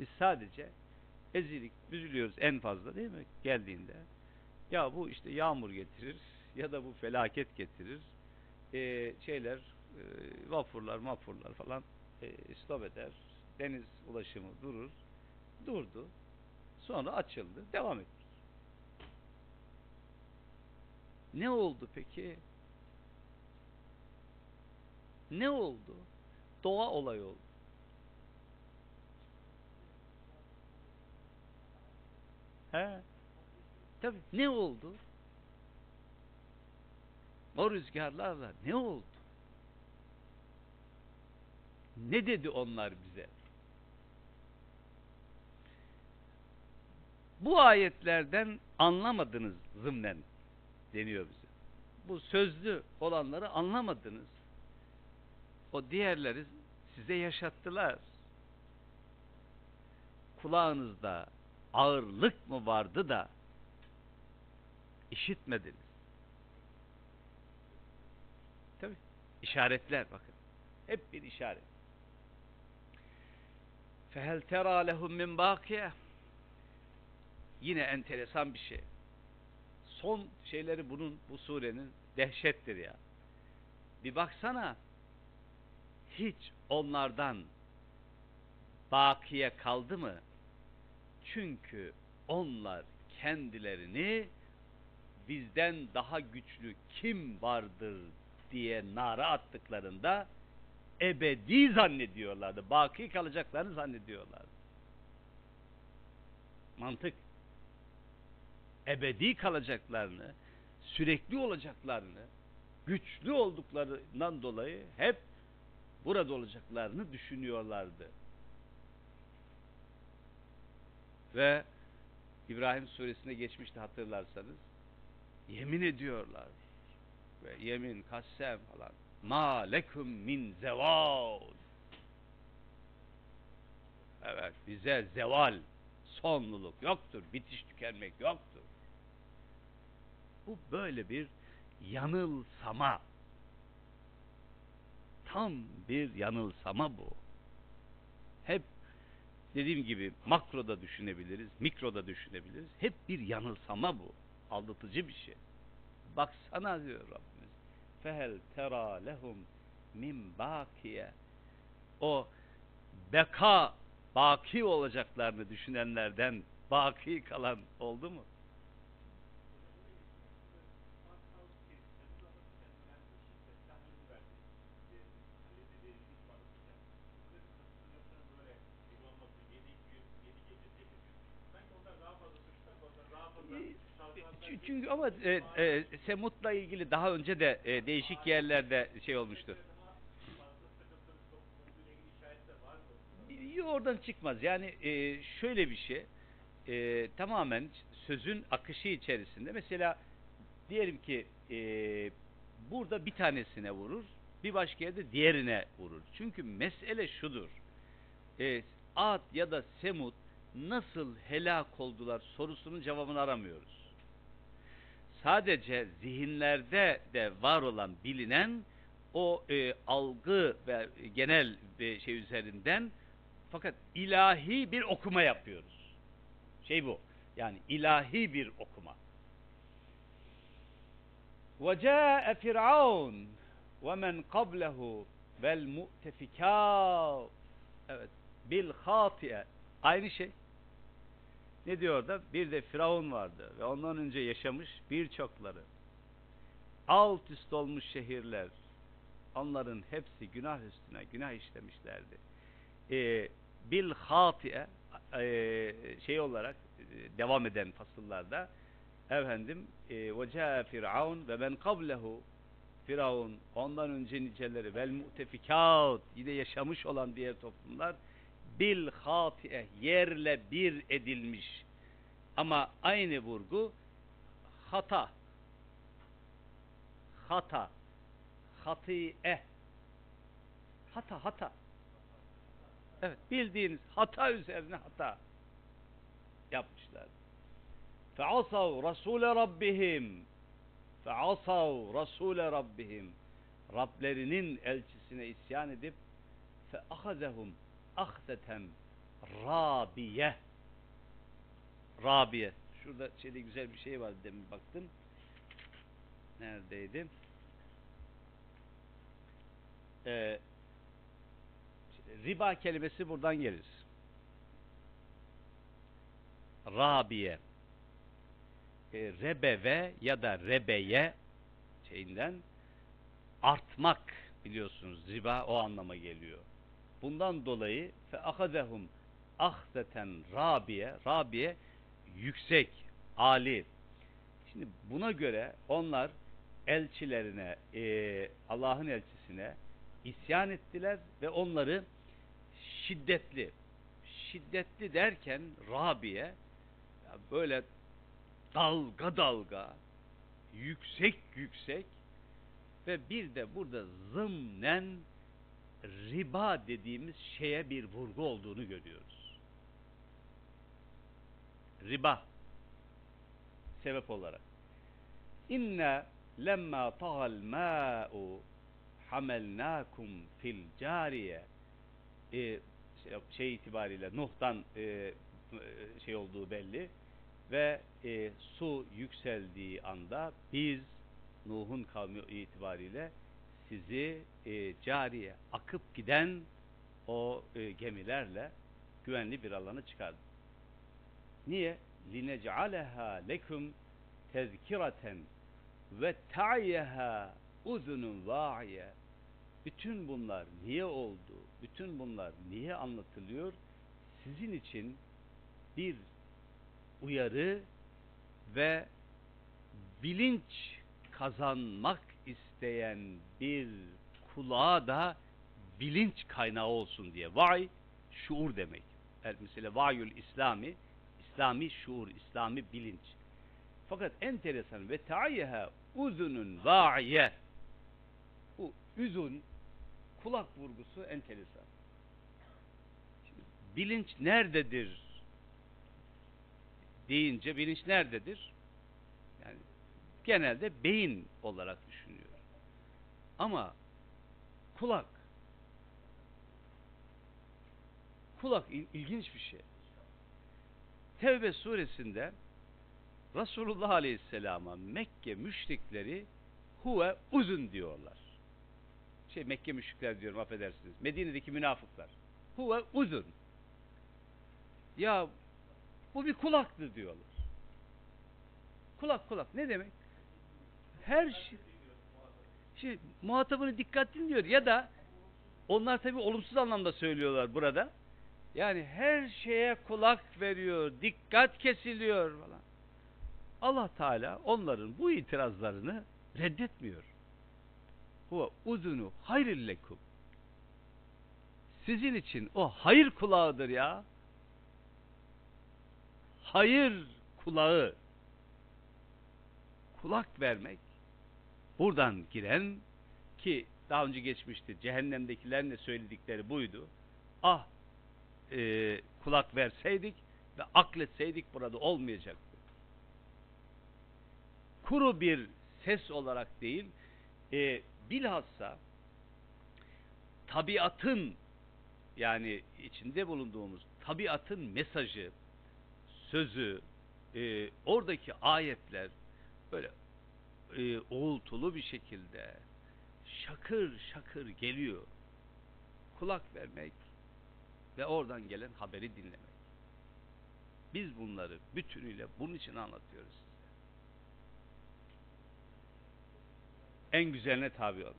Biz sadece ezilik, üzülüyoruz en fazla değil mi? Geldiğinde. Ya bu işte yağmur getirir ya da bu felaket getirir. Ee, şeyler, e, vapurlar, mapurlar falan e, stop eder. Deniz ulaşımı durur. Durdu. Sonra açıldı. Devam etti. Ne oldu peki? Ne oldu? Doğa olay oldu. He? Tabii ne oldu? O rüzgarlarla ne oldu? Ne dedi onlar bize? Bu ayetlerden anlamadınız zımnen deniyor bize. Bu sözlü olanları anlamadınız. O diğerleri size yaşattılar. Kulağınızda ağırlık mı vardı da işitmediniz? Tabi işaretler bakın. Hep bir işaret. Fehel tera lehum min bakiye Yine enteresan bir şey. Son şeyleri bunun bu surenin dehşettir ya. Bir baksana hiç onlardan bakiye kaldı mı? Çünkü onlar kendilerini bizden daha güçlü kim vardır diye nara attıklarında ebedi zannediyorlardı. Baki kalacaklarını zannediyorlardı. Mantık. Ebedi kalacaklarını, sürekli olacaklarını, güçlü olduklarından dolayı hep burada olacaklarını düşünüyorlardı. Ve İbrahim suresine geçmişti hatırlarsanız yemin ediyorlar ve yemin kassem falan ma lekum min zeval evet bize zeval sonluluk yoktur bitiş tükenmek yoktur. Bu böyle bir yanılsama. Tam bir yanılsama bu. Hep dediğim gibi makroda düşünebiliriz mikroda düşünebiliriz. Hep bir yanılsama bu. Aldatıcı bir şey. Baksana diyor Rabbimiz fehel tera lehum min bakiye o beka baki olacaklarını düşünenlerden baki kalan oldu mu? Çünkü ama e, e, Semut'la ilgili daha önce de e, değişik yerlerde şey olmuştu. Yok oradan çıkmaz. Yani e, şöyle bir şey. E, tamamen sözün akışı içerisinde. Mesela diyelim ki e, burada bir tanesine vurur. Bir başka yerde diğerine vurur. Çünkü mesele şudur. E, Ad ya da Semut nasıl helak oldular sorusunun cevabını aramıyoruz Sadece zihinlerde de var olan bilinen o e, algı ve genel bir şey üzerinden fakat ilahi bir okuma yapıyoruz. Şey bu. Yani ilahi bir okuma. وَجَاءَ فِرْعَوْنَ وَمَنْ قَبْلَهُ وَالْمُؤْتَفِكَاتِ Evet. Bil hatiye. Aynı şey. Ne diyor da? Bir de Firavun vardı ve ondan önce yaşamış birçokları. Alt üst olmuş şehirler. Onların hepsi günah üstüne günah işlemişlerdi. Ee, bil hatiye e, şey olarak e, devam eden fasıllarda efendim e, ve caa firavun ve ben kablehu Firavun ondan önce niceleri vel mutefikat yine yaşamış olan diğer toplumlar bil hatiye yerle bir edilmiş. Ama aynı vurgu hata. Hata. Hatiye hata hata. Evet bildiğiniz hata üzerine hata yapmışlar. feasav rasule rabbihim feasav rasule rabbihim Rablerinin elçisine isyan edip feahazehum ahdeten rabiye. Rabiye. Şurada şeyde güzel bir şey var demin baktım. Neredeydi? Ee, riba kelimesi buradan gelir. Rabiye. E, rebeve ya da rebeye şeyinden artmak biliyorsunuz. Riba o anlama geliyor. Bundan dolayı fe ahadehum ahdeten rabiye rabiye yüksek, ali. Şimdi buna göre onlar elçilerine, e, Allah'ın elçisine isyan ettiler ve onları şiddetli, şiddetli derken Rabiye böyle dalga dalga, yüksek yüksek ve bir de burada zımnen riba dediğimiz şeye bir vurgu olduğunu görüyoruz. Riba sebep olarak. İnne lemma tagal ma'u hamelnakum fil cariye e, şey itibariyle Nuh'tan e, şey olduğu belli ve e, su yükseldiği anda biz Nuh'un kavmi itibariyle sizi e, cariye akıp giden o e, gemilerle güvenli bir alana çıkardık. Niye? لِنَجْعَلَهَا لَكُمْ تَذْكِرَةً ve ta'yeha uzunun va'iye bütün bunlar niye oldu? Bütün bunlar niye anlatılıyor? Sizin için bir uyarı ve bilinç kazanmak isteyen bir kulağa da bilinç kaynağı olsun diye. Vay, şuur demek. Mesela vayül İslami, İslami şuur, İslami bilinç. Fakat enteresan ve ta'yeha uzunun va'iye. Bu üzün, kulak vurgusu enteresan. Şimdi, bilinç nerededir deyince bilinç nerededir? Yani genelde beyin olarak düşünüyor. Ama kulak kulak ilginç bir şey. Tevbe suresinde Resulullah Aleyhisselam'a Mekke müşrikleri huve uzun diyorlar. Şey Mekke müşrikler diyorum affedersiniz. Medine'deki münafıklar. Huve uzun. Ya bu bir kulaktır diyorlar. Kulak kulak ne demek? Her şey Şimdi muhatabını dikkat dinliyor ya da onlar tabi olumsuz anlamda söylüyorlar burada. Yani her şeye kulak veriyor, dikkat kesiliyor falan. Allah Teala onların bu itirazlarını reddetmiyor. Huve uzunu hayrillekum. Sizin için o hayır kulağıdır ya. Hayır kulağı. Kulak vermek buradan giren ki daha önce geçmişti cehennemdekilerin de söyledikleri buydu. Ah e, kulak verseydik ve akletseydik burada olmayacaktı. Kuru bir ses olarak değil e, bilhassa tabiatın yani içinde bulunduğumuz tabiatın mesajı, sözü, e, oradaki ayetler böyle e, uğultulu bir şekilde şakır şakır geliyor. Kulak vermek ve oradan gelen haberi dinlemek. Biz bunları bütünüyle bunun için anlatıyoruz. En güzeline tabi olun.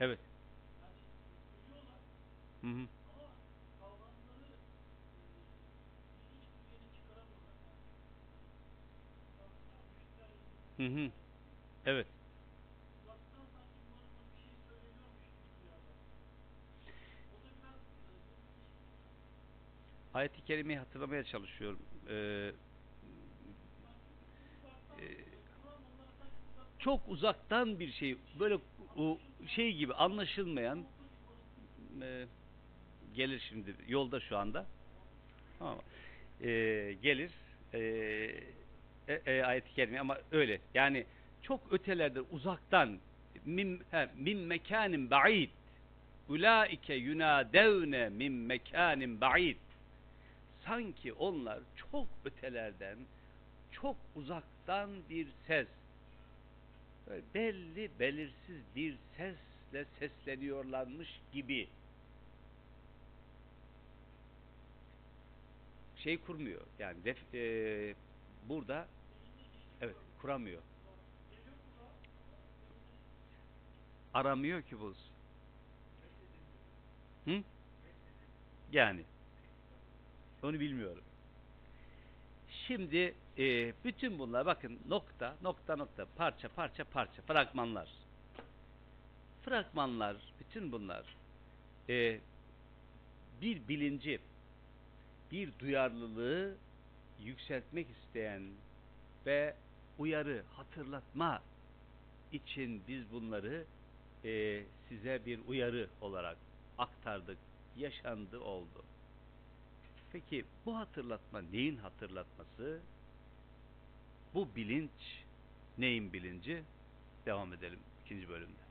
Evet. Hı hı. Hı hı. Evet. Ayet-i Kerime'yi hatırlamaya çalışıyorum. Ee, e, çok uzaktan bir şey, böyle o şey gibi anlaşılmayan e, gelir şimdi yolda şu anda. Tamam. Ee, gelir e, e, e, ayet-i kerime ama öyle. Yani çok ötelerde uzaktan min, he, min mekanin ba'id ulaike yunadevne min mekanin ba'id sanki onlar çok ötelerden çok uzaktan bir ses belli belirsiz bir sesle sesleniyorlarmış gibi şey kurmuyor. Yani def, e, burada evet kuramıyor. Aramıyor ki bu. Hı? Yani onu bilmiyorum. Şimdi e, bütün bunlar bakın nokta nokta nokta parça parça parça fragmanlar. Fragmanlar bütün bunlar e, bir bilinci bir duyarlılığı yükseltmek isteyen ve uyarı, hatırlatma için biz bunları e, size bir uyarı olarak aktardık, yaşandı, oldu. Peki bu hatırlatma neyin hatırlatması? Bu bilinç neyin bilinci? Devam edelim ikinci bölümde.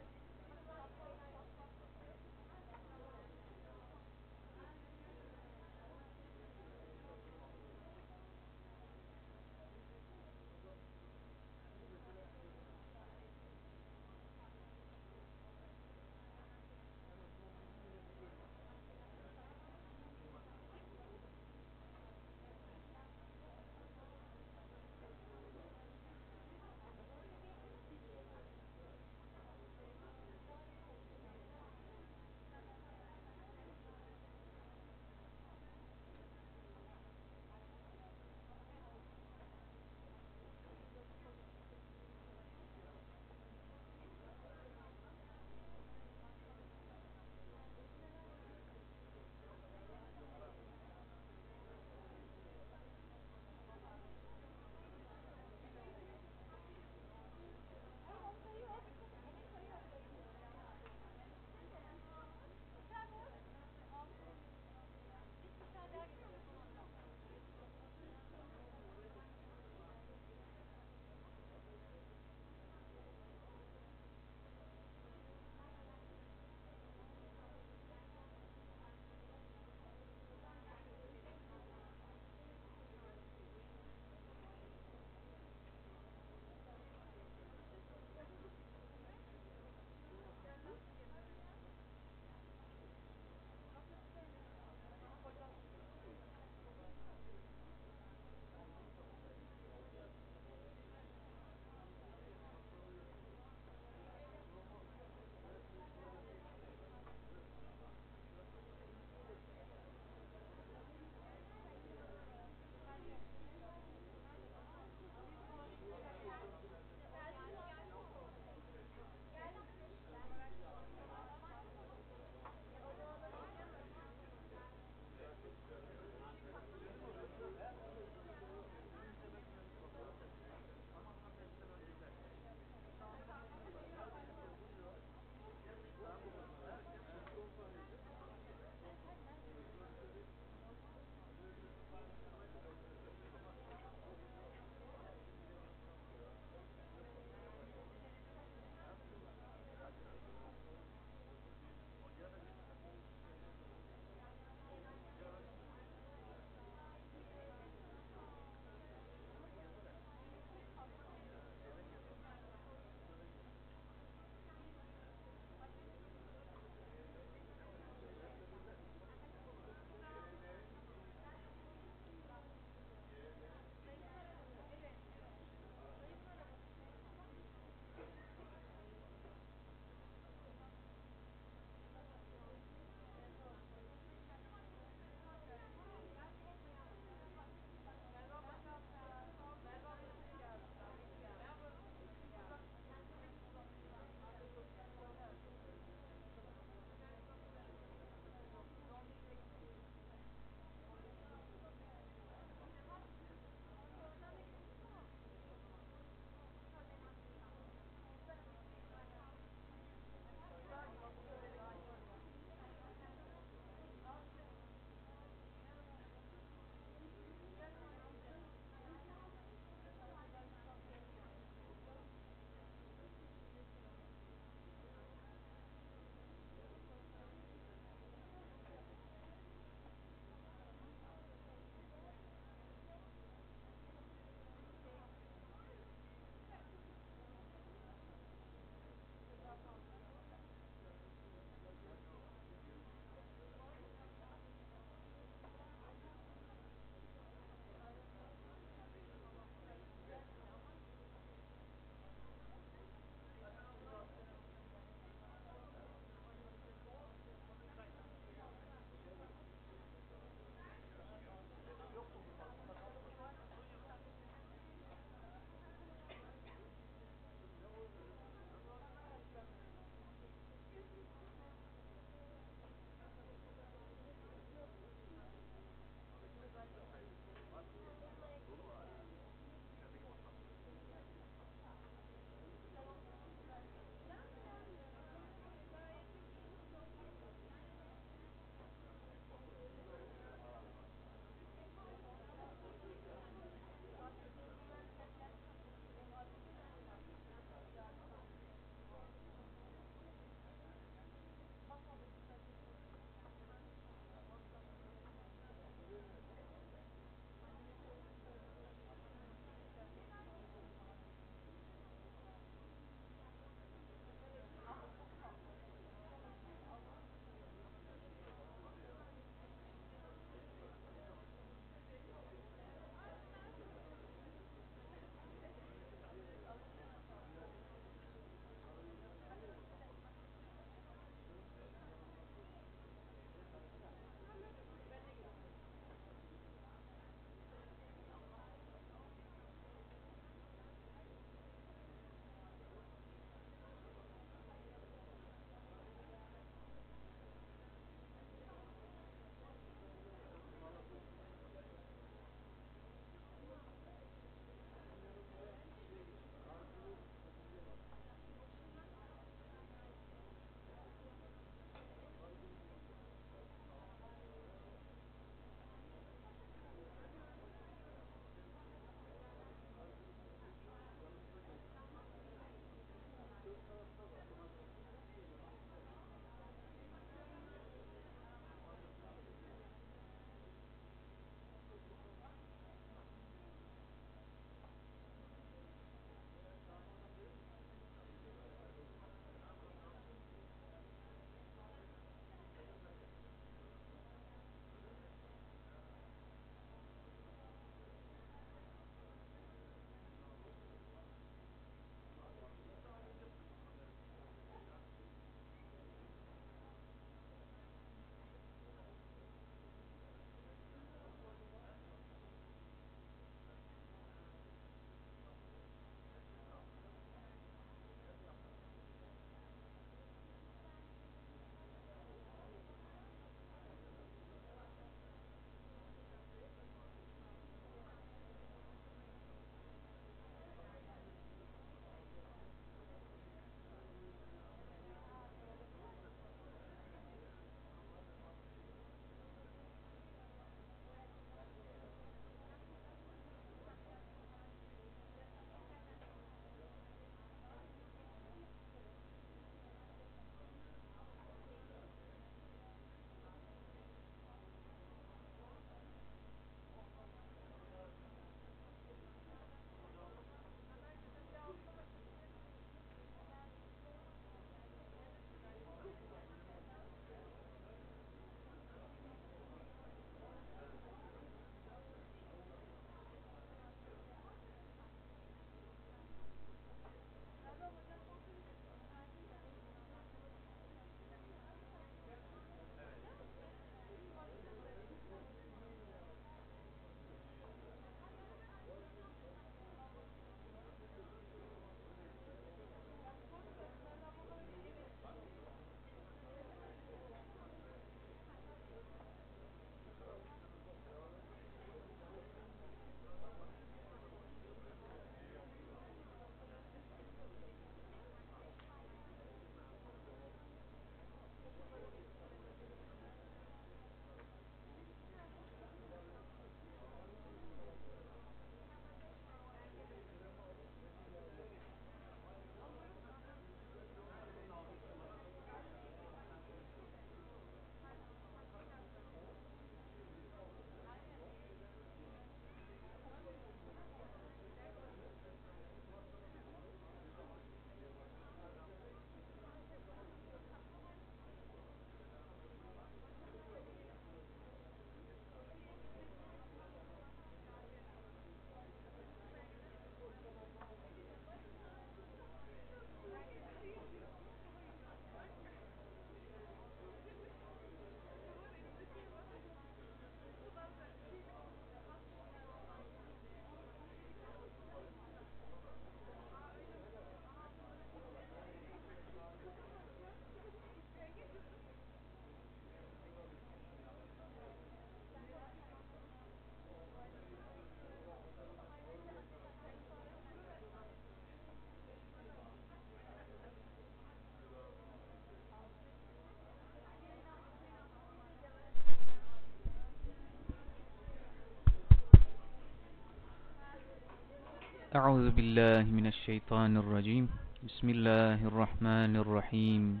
أعوذ بالله من الشيطان الرجيم. بسم الله الرحمن الرحيم.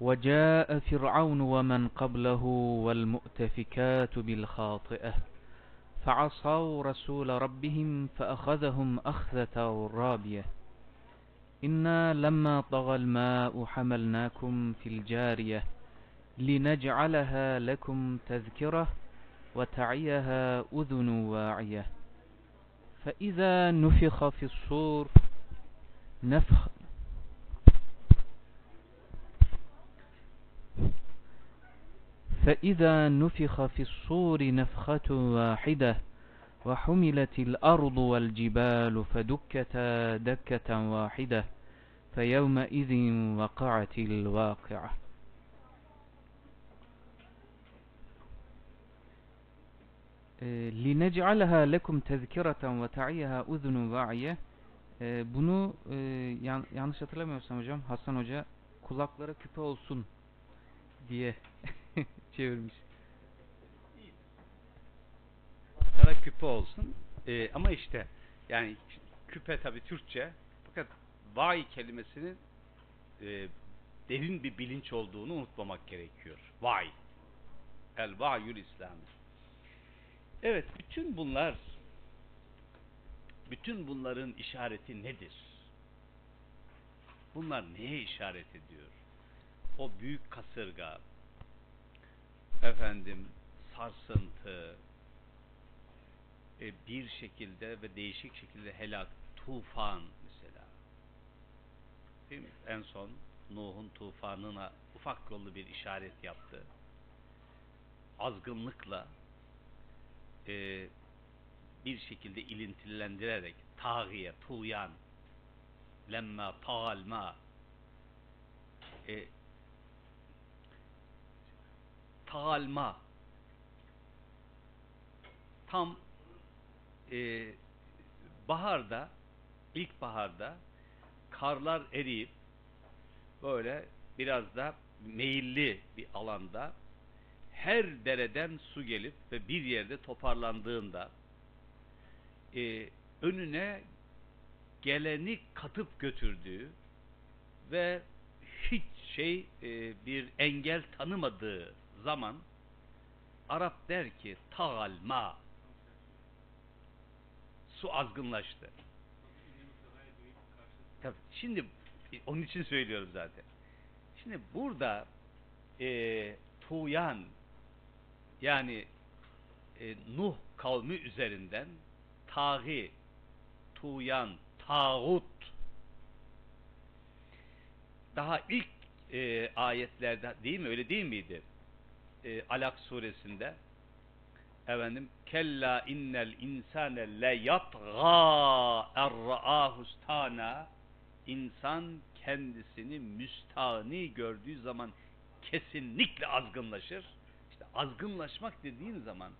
وجاء فرعون ومن قبله والمؤتفكات بالخاطئة فعصوا رسول ربهم فأخذهم أخذة رابية. إنا لما طغى الماء حملناكم في الجارية لنجعلها لكم تذكرة وتعيها أذن واعية. فإذا نفخ في الصور نفخ فإذا نفخ في الصور نفخة واحدة وحملت الأرض والجبال فدكتا دكة واحدة فيومئذ وقعت الواقعة. لِنَجْعَلَهَا لَكُمْ تَذْكِرَةً وَتَعِيَهَا اُذُنُ وَعِيَ Bunu e, yan, yanlış hatırlamıyorsam hocam Hasan Hoca kulaklara küpe olsun diye *laughs* çevirmiş. Kara küpe olsun. Ee, ama işte yani küpe tabi Türkçe fakat vay kelimesinin e, derin bir bilinç olduğunu unutmamak gerekiyor. Vay. El vayül İslami. Evet, bütün bunlar bütün bunların işareti nedir? Bunlar neye işaret ediyor? O büyük kasırga, efendim sarsıntı, e, bir şekilde ve değişik şekilde helak, tufan mesela. Değil mi? En son Nuh'un tufanına ufak yollu bir işaret yaptı. Azgınlıkla e, bir şekilde ilintilendirerek tağiye, tuğyan lemma tağalma e, tağalma tam e, baharda ilkbaharda karlar eriyip böyle biraz da meyilli bir alanda her dereden su gelip ve bir yerde toparlandığında e, önüne geleni katıp götürdüğü ve hiç şey e, bir engel tanımadığı zaman Arap der ki tağalma su azgınlaştı. Tabii, şimdi onun için söylüyorum zaten. Şimdi burada e, tuğyan yani e, Nuh kavmi üzerinden taği, tuğyan, tağut daha ilk e, ayetlerde değil mi öyle değil miydi? E, Alak suresinde efendim kella innel insane le yatgâ erra'ahustana insan kendisini müstani gördüğü zaman kesinlikle azgınlaşır. Azgınlaşmak dediğin zaman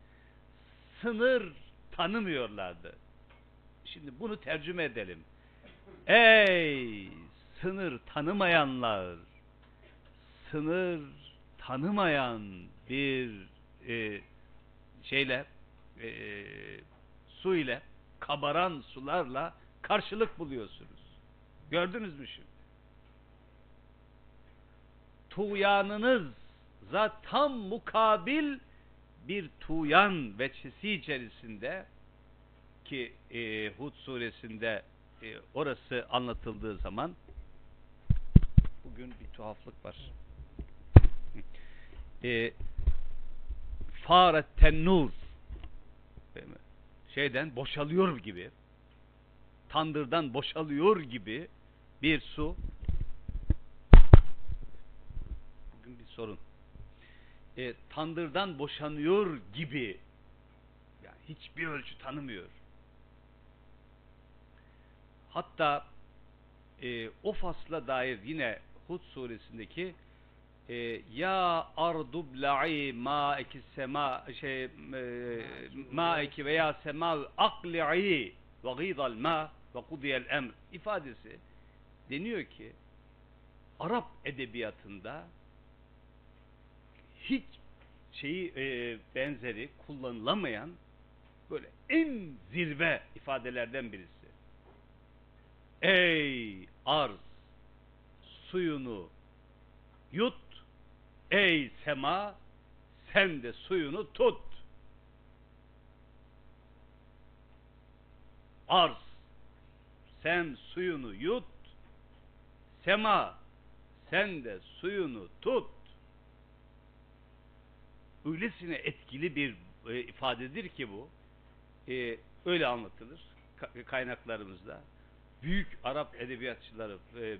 sınır tanımıyorlardı. Şimdi bunu tercüme edelim. Ey sınır tanımayanlar, sınır tanımayan bir e, şeyle, e, su ile, kabaran sularla karşılık buluyorsunuz. Gördünüz mü şimdi? Tuğyanınız tam mukabil bir tuğyan veçesi içerisinde ki e, Hud suresinde e, orası anlatıldığı zaman bugün bir tuhaflık var. E, faret tennur şeyden boşalıyor gibi tandırdan boşalıyor gibi bir su bugün bir sorun e, tandırdan boşanıyor gibi. Yani hiçbir ölçü tanımıyor. Hatta e, o fasla dair yine Hud suresindeki e, ya ardubla'i ma'eki sema şey e, ma'eki veya sema akli'i ve gîdal ma ve kudiyel emr ifadesi deniyor ki Arap edebiyatında hiç şeyi e, benzeri kullanılamayan böyle en zirve ifadelerden birisi. Ey arz suyunu yut, ey sema sen de suyunu tut. Arz sen suyunu yut, sema sen de suyunu tut. Öylesine etkili bir e, ifadedir ki bu. E, öyle anlatılır ka- kaynaklarımızda. Büyük Arap edebiyatçıları, e,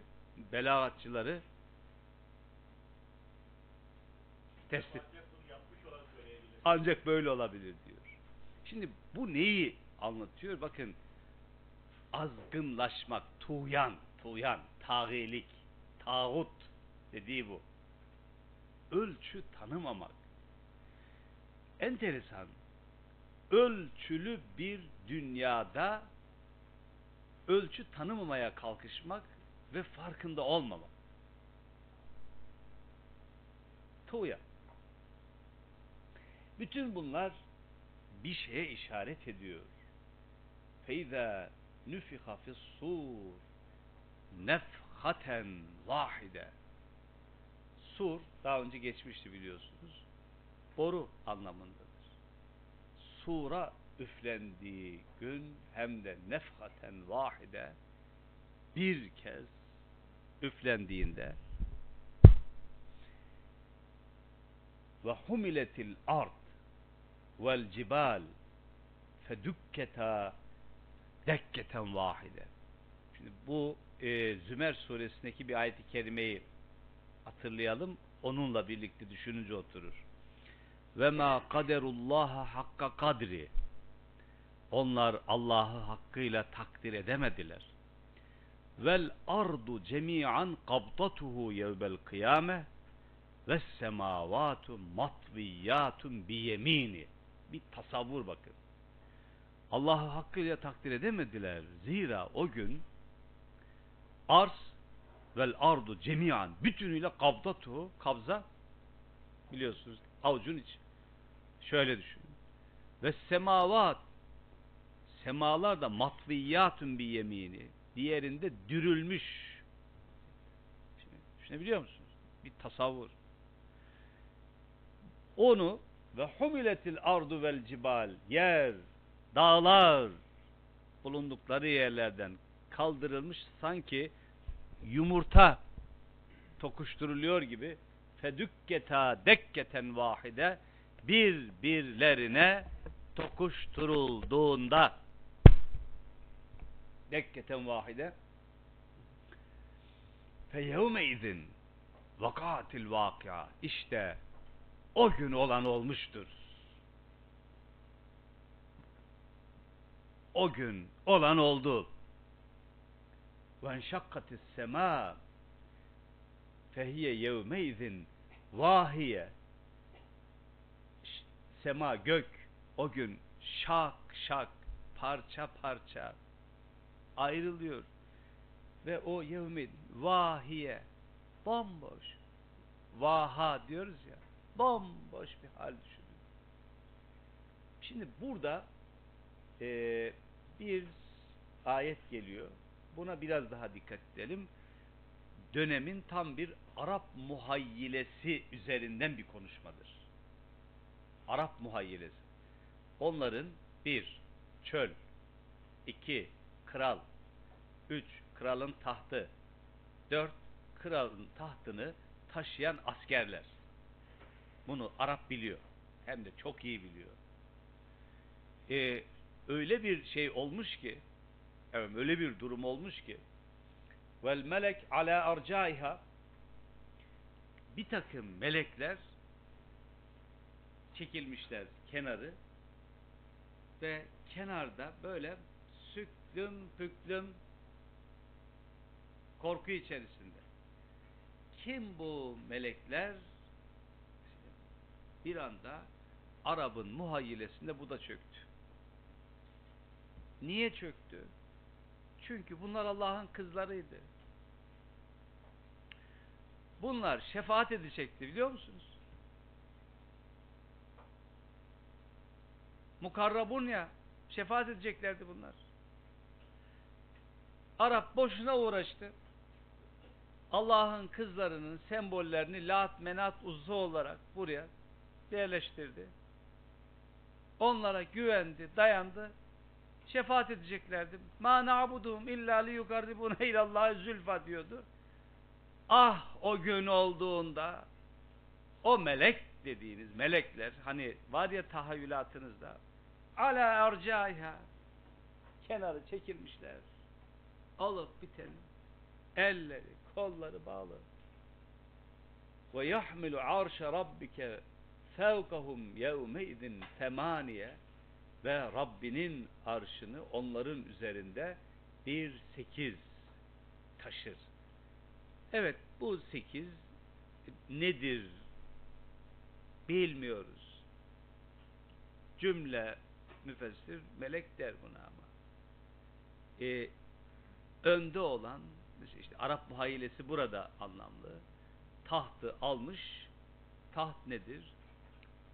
belagatçıları tespit ancak böyle olabilir diyor. Şimdi bu neyi anlatıyor? Bakın azgınlaşmak, tuğyan, tuğyan, tağilik, tağut dediği bu. Ölçü tanımamak. Enteresan. Ölçülü bir dünyada ölçü tanımamaya kalkışmak ve farkında olmamak. Tuğyan. Bütün bunlar bir şeye işaret ediyor. Feyza nüfiha fis-sur nefhaten vahide. Sur daha önce geçmişti biliyorsunuz. Boru anlamındadır. Sura üflendiği gün hem de nefhaten vahide bir kez üflendiğinde ve humiletil ard vel cibal fedukketa dekketen vahide. Şimdi bu e, Zümer suresindeki bir ayet-i kerimeyi hatırlayalım. Onunla birlikte düşününce oturur. Ve ma kaderullaha hakka kadri. Onlar Allah'ı hakkıyla takdir edemediler. Vel ardu cemi'an kabdatuhu yevbel kıyame ve semavatu matviyyatun bi yemini. Bir tasavvur bakın. Allah'ı hakkıyla takdir edemediler. Zira o gün arz vel ardu cemiyan bütünüyle kabdatu kabza biliyorsunuz avucun içi. Şöyle düşünün. Ve semavat semalar da matviyatun bir yemini diğerinde dürülmüş. Şimdi, düşünebiliyor musunuz? Bir tasavvur. Onu ve humiletil ardu vel cibal yer, dağlar bulundukları yerlerden kaldırılmış sanki yumurta tokuşturuluyor gibi fedükketa dekketen vahide birbirlerine tokuşturulduğunda. Dekketen vahide. Fe yevme izin vakatil vakia işte o gün olan olmuştur. O gün olan oldu. Ve enşakkatis sema fehiye yevmeizin vahiye Ş- sema gök o gün şak şak parça parça ayrılıyor ve o yevmin vahiye bomboş vaha diyoruz ya bomboş bir hal düşünün. Şimdi burada eee, bir ayet geliyor. Buna biraz daha dikkat edelim. Dönemin tam bir Arap muhayyilesi üzerinden bir konuşmadır. Arap muhayyilesi. Onların bir, çöl, iki, kral, üç, kralın tahtı, dört, kralın tahtını taşıyan askerler. Bunu Arap biliyor. Hem de çok iyi biliyor. Ee, öyle bir şey olmuş ki evet, öyle bir durum olmuş ki vel melek ala arcaiha bir takım melekler çekilmişler kenarı ve kenarda böyle süklüm püklüm korku içerisinde. Kim bu melekler? Bir anda Arap'ın muhayyilesinde bu da çöktü. Niye çöktü? Çünkü bunlar Allah'ın kızlarıydı. Bunlar şefaat edecekti biliyor musunuz? Mukarrabun ya. Şefaat edeceklerdi bunlar. Arap boşuna uğraştı. Allah'ın kızlarının sembollerini Lat, Menat, Uzza olarak buraya yerleştirdi. Onlara güvendi, dayandı. Şefaat edeceklerdi. Ma na'buduhum illa li yukarribuna *laughs* ilallahi zülfa diyordu. Ah o gün olduğunda o melek dediğiniz melekler hani var ya tahayyülatınızda ala ercaiha kenarı çekilmişler. Alıp biteni elleri, kolları bağlı. Ve yahmilu arşa rabbike fevkahum yevme idin semaniye ve Rabbinin arşını onların üzerinde bir sekiz taşır. Evet bu sekiz nedir bilmiyoruz. Cümle müfessir melek der buna ama. Ee, önde olan işte Arap muhayyilesi burada anlamlı. Tahtı almış. Taht nedir?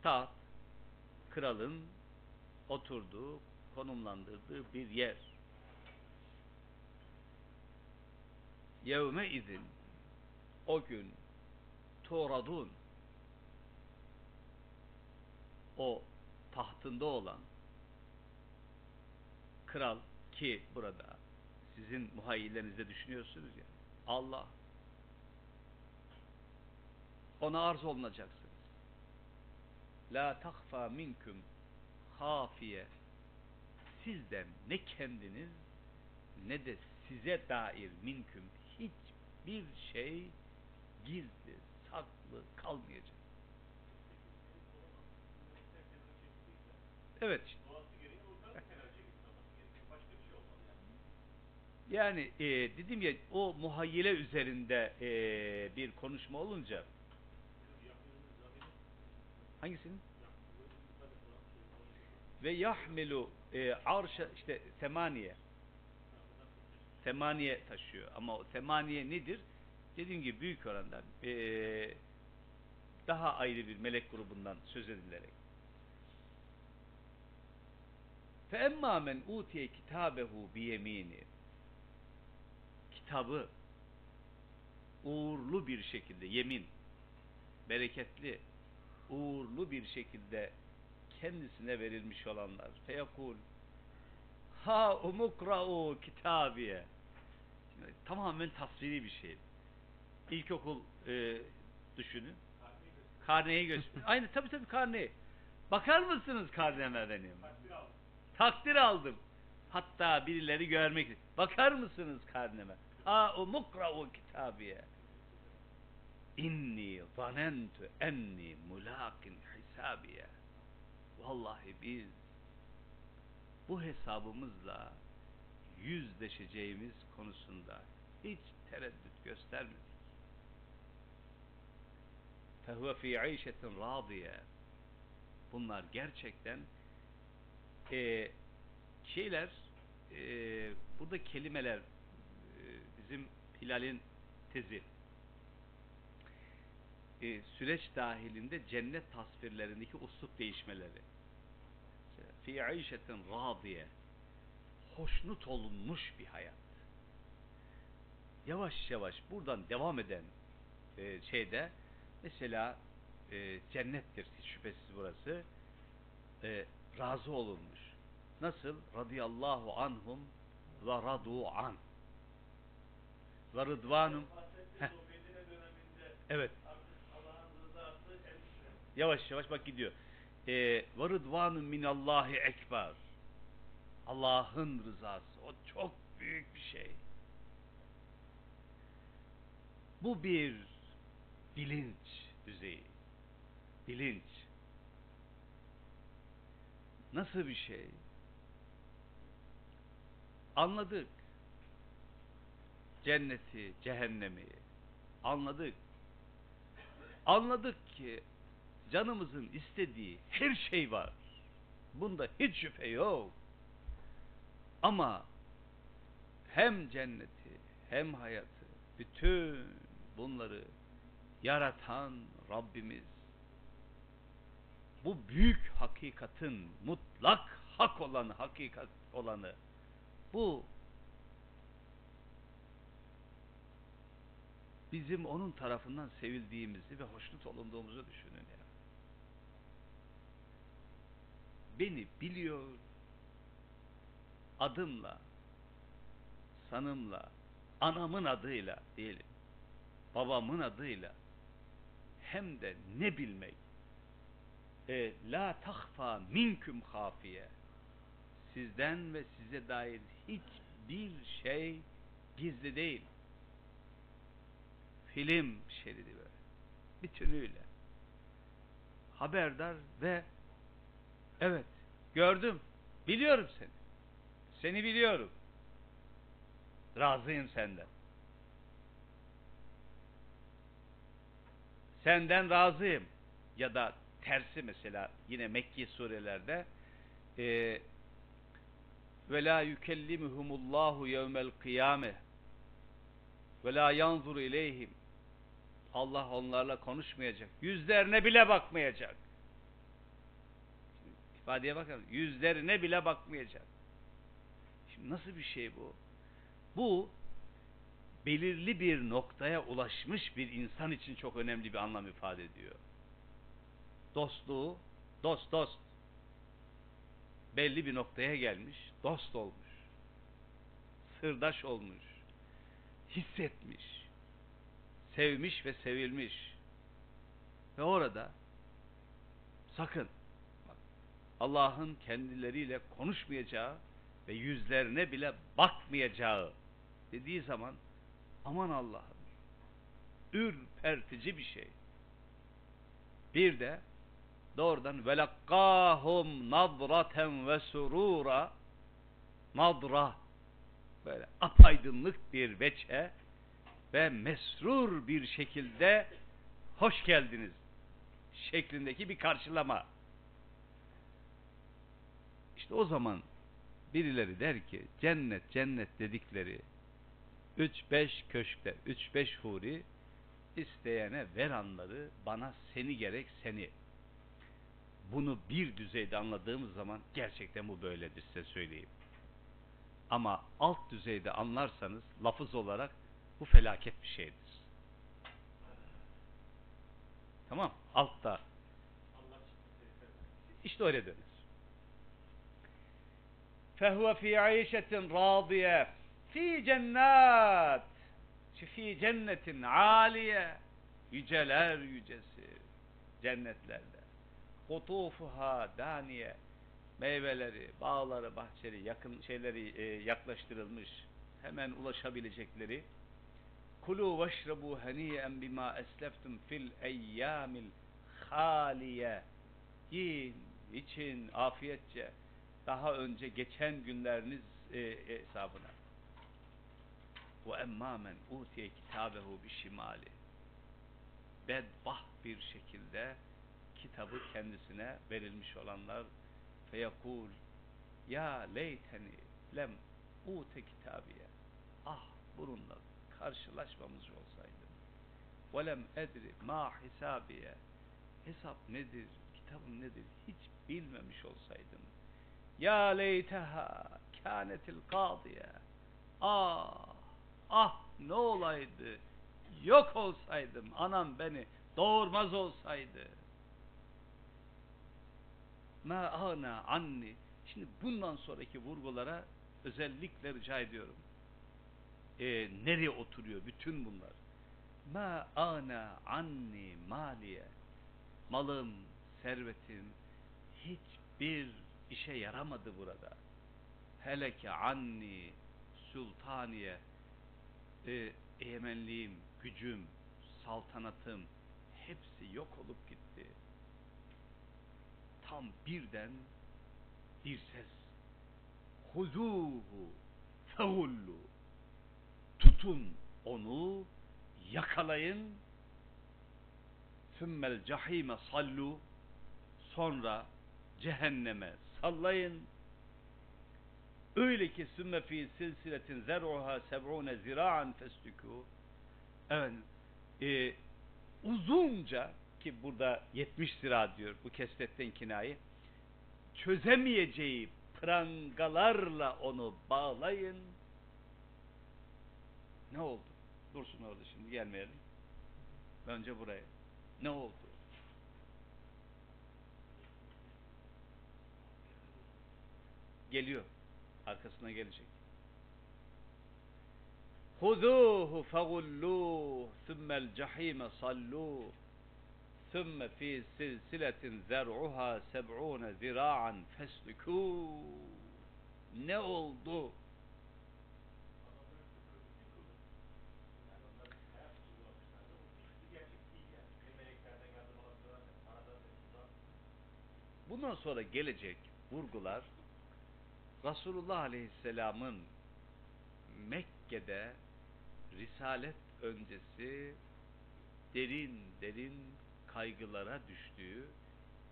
Taht kralın oturduğu, konumlandırdığı bir yer. Yevme izin o gün turadun o tahtında olan kral ki burada sizin muhayyillerinizde düşünüyorsunuz ya Allah ona arz olunacaksınız. La takfa minkum hafiye sizden ne kendiniz ne de size dair minküm hiçbir şey gizli, saklı kalmayacak. Evet. işte. Yani e, dedim ya o muhayyile üzerinde e, bir konuşma olunca hangisinin? Ve yahmilu e, arşa işte semaniye semaniye taşıyor. Ama o semaniye nedir? Dediğim gibi büyük oranda e, daha ayrı bir melek grubundan söz edilerek. فَاَمَّا مَنْ اُوْتِيَ كِتَابَهُ بِيَم۪ينِ Kitabı uğurlu bir şekilde, yemin, bereketli, uğurlu bir şekilde kendisine verilmiş olanlar. Feyakul ha umukra'u kitabiye. Tamamen tasviri bir şey. İlkokul e, düşünün. Karneyi göster. Aynı tabii tabii karneyi. Bakar mısınız karneme benim? Takdir aldım. Hatta birileri görmek Bakar mısınız karneme? şuhâ'u mukra'u kitabiye. İnni zanentu enni mulakin hisabiye. Vallahi biz bu hesabımızla yüzleşeceğimiz konusunda hiç tereddüt göstermedik. Fehve fî ayşetin râdiye. Bunlar gerçekten e, şeyler e, burada kelimeler bizim Hilal'in tezi. E, süreç dahilinde cennet tasvirlerindeki uslup değişmeleri. Fi ayşetin radiye hoşnut olunmuş bir hayat. Yavaş yavaş buradan devam eden e, şeyde mesela e, cennettir şüphesiz burası. E, razı olunmuş. Nasıl? Radıyallahu anhum ve radu an ve rıdvanum evet Yavaş yavaş bak gidiyor. Ee, ve rıdvanun minallahi ekber. Allah'ın rızası. O çok büyük bir şey. Bu bir bilinç düzeyi. Bilinç. Nasıl bir şey? Anladık. Cenneti, cehennemi anladık. Anladık ki canımızın istediği her şey var. Bunda hiç şüphe yok. Ama hem cenneti hem hayatı bütün bunları yaratan Rabbimiz bu büyük hakikat hakikatin mutlak hak olanı, hakikat olanı bu bizim onun tarafından sevildiğimizi ve hoşnut olunduğumuzu düşünün ya. Beni biliyor, adımla, sanımla, anamın adıyla diyelim, babamın adıyla hem de ne bilmek e, la tahfa minküm hafiye sizden ve size dair hiçbir şey gizli değil film şeridi böyle. Bütünüyle haberdar ve evet gördüm biliyorum seni. Seni biliyorum. Razıyım senden. Senden razıyım. Ya da tersi mesela yine Mekki surelerde e, ve la yukellimuhumullahu yevmel kıyame ve la yanzur ileyhim Allah onlarla konuşmayacak. Yüzlerine bile bakmayacak. İfadeye bakın. Yüzlerine bile bakmayacak. Şimdi nasıl bir şey bu? Bu belirli bir noktaya ulaşmış bir insan için çok önemli bir anlam ifade ediyor. Dostluğu, dost dost. Belli bir noktaya gelmiş, dost olmuş. Sırdaş olmuş. Hissetmiş. Sevmiş ve sevilmiş. Ve orada sakın Allah'ın kendileriyle konuşmayacağı ve yüzlerine bile bakmayacağı dediği zaman aman Allah'ım ürpertici bir şey. Bir de doğrudan velakkahum nadraten ve surura nadra böyle apaydınlık bir veçe ve mesrur bir şekilde hoş geldiniz şeklindeki bir karşılama. İşte o zaman birileri der ki cennet cennet dedikleri 3-5 köşkte 3-5 huri isteyene ver anları bana seni gerek seni. Bunu bir düzeyde anladığımız zaman gerçekten bu böyledir size söyleyeyim. Ama alt düzeyde anlarsanız lafız olarak bu felaket bir şeydir. Tamam. Altta. İşte öyle denir. Fehuve fi ayşetin radiye fi cennet fi cennetin aliye yüceler yücesi cennetlerde kutufuha daniye meyveleri, bağları, bahçeleri yakın şeyleri e, yaklaştırılmış hemen ulaşabilecekleri kulu veşrebu haniyen bima esleftum fil eyyamil haliye yiyin, için afiyetçe. Daha önce geçen günleriniz e, hesabına. Ve emmâ men utiye kitabehu bişimali bedbah bir şekilde kitabı kendisine verilmiş olanlar feyekul ya leyteni lem ute kitabiye ah bununla karşılaşmamış olsaydım velem edri ma hisabiye hesap nedir kitabım nedir hiç bilmemiş olsaydım. ya leyteha kânetil kâdiye ah ah ne olaydı yok olsaydım anam beni doğurmaz olsaydı. ma ana anni şimdi bundan sonraki vurgulara özellikle rica ediyorum ee, nereye oturuyor bütün bunlar ma ana anni maliye malım servetim hiçbir işe yaramadı burada hele ki anni sultaniye e, egemenliğim, gücüm, saltanatım hepsi yok olup gitti. Tam birden bir ses. Huzuhu fehullu. Tutun onu, yakalayın. Sümmel cahime sallu. Sonra cehenneme sallayın Öyle ki sümme fi silsiletin zer'uha seb'une zira'an festükû Evet. E, uzunca ki burada 70 zira diyor bu kesretten kinayi çözemeyeceği prangalarla onu bağlayın. Ne oldu? Dursun orada şimdi gelmeyelim. Önce buraya. Ne oldu? Geliyor. Arkasına gelecek. Huzuhu fagulluh sümmel cehime salluh sümme fi silsiletin zer'uha seb'une zira'an feslükûh ne oldu? Bundan sonra gelecek vurgular Resulullah Aleyhisselam'ın Mekke'de Risalet öncesi derin derin kaygılara düştüğü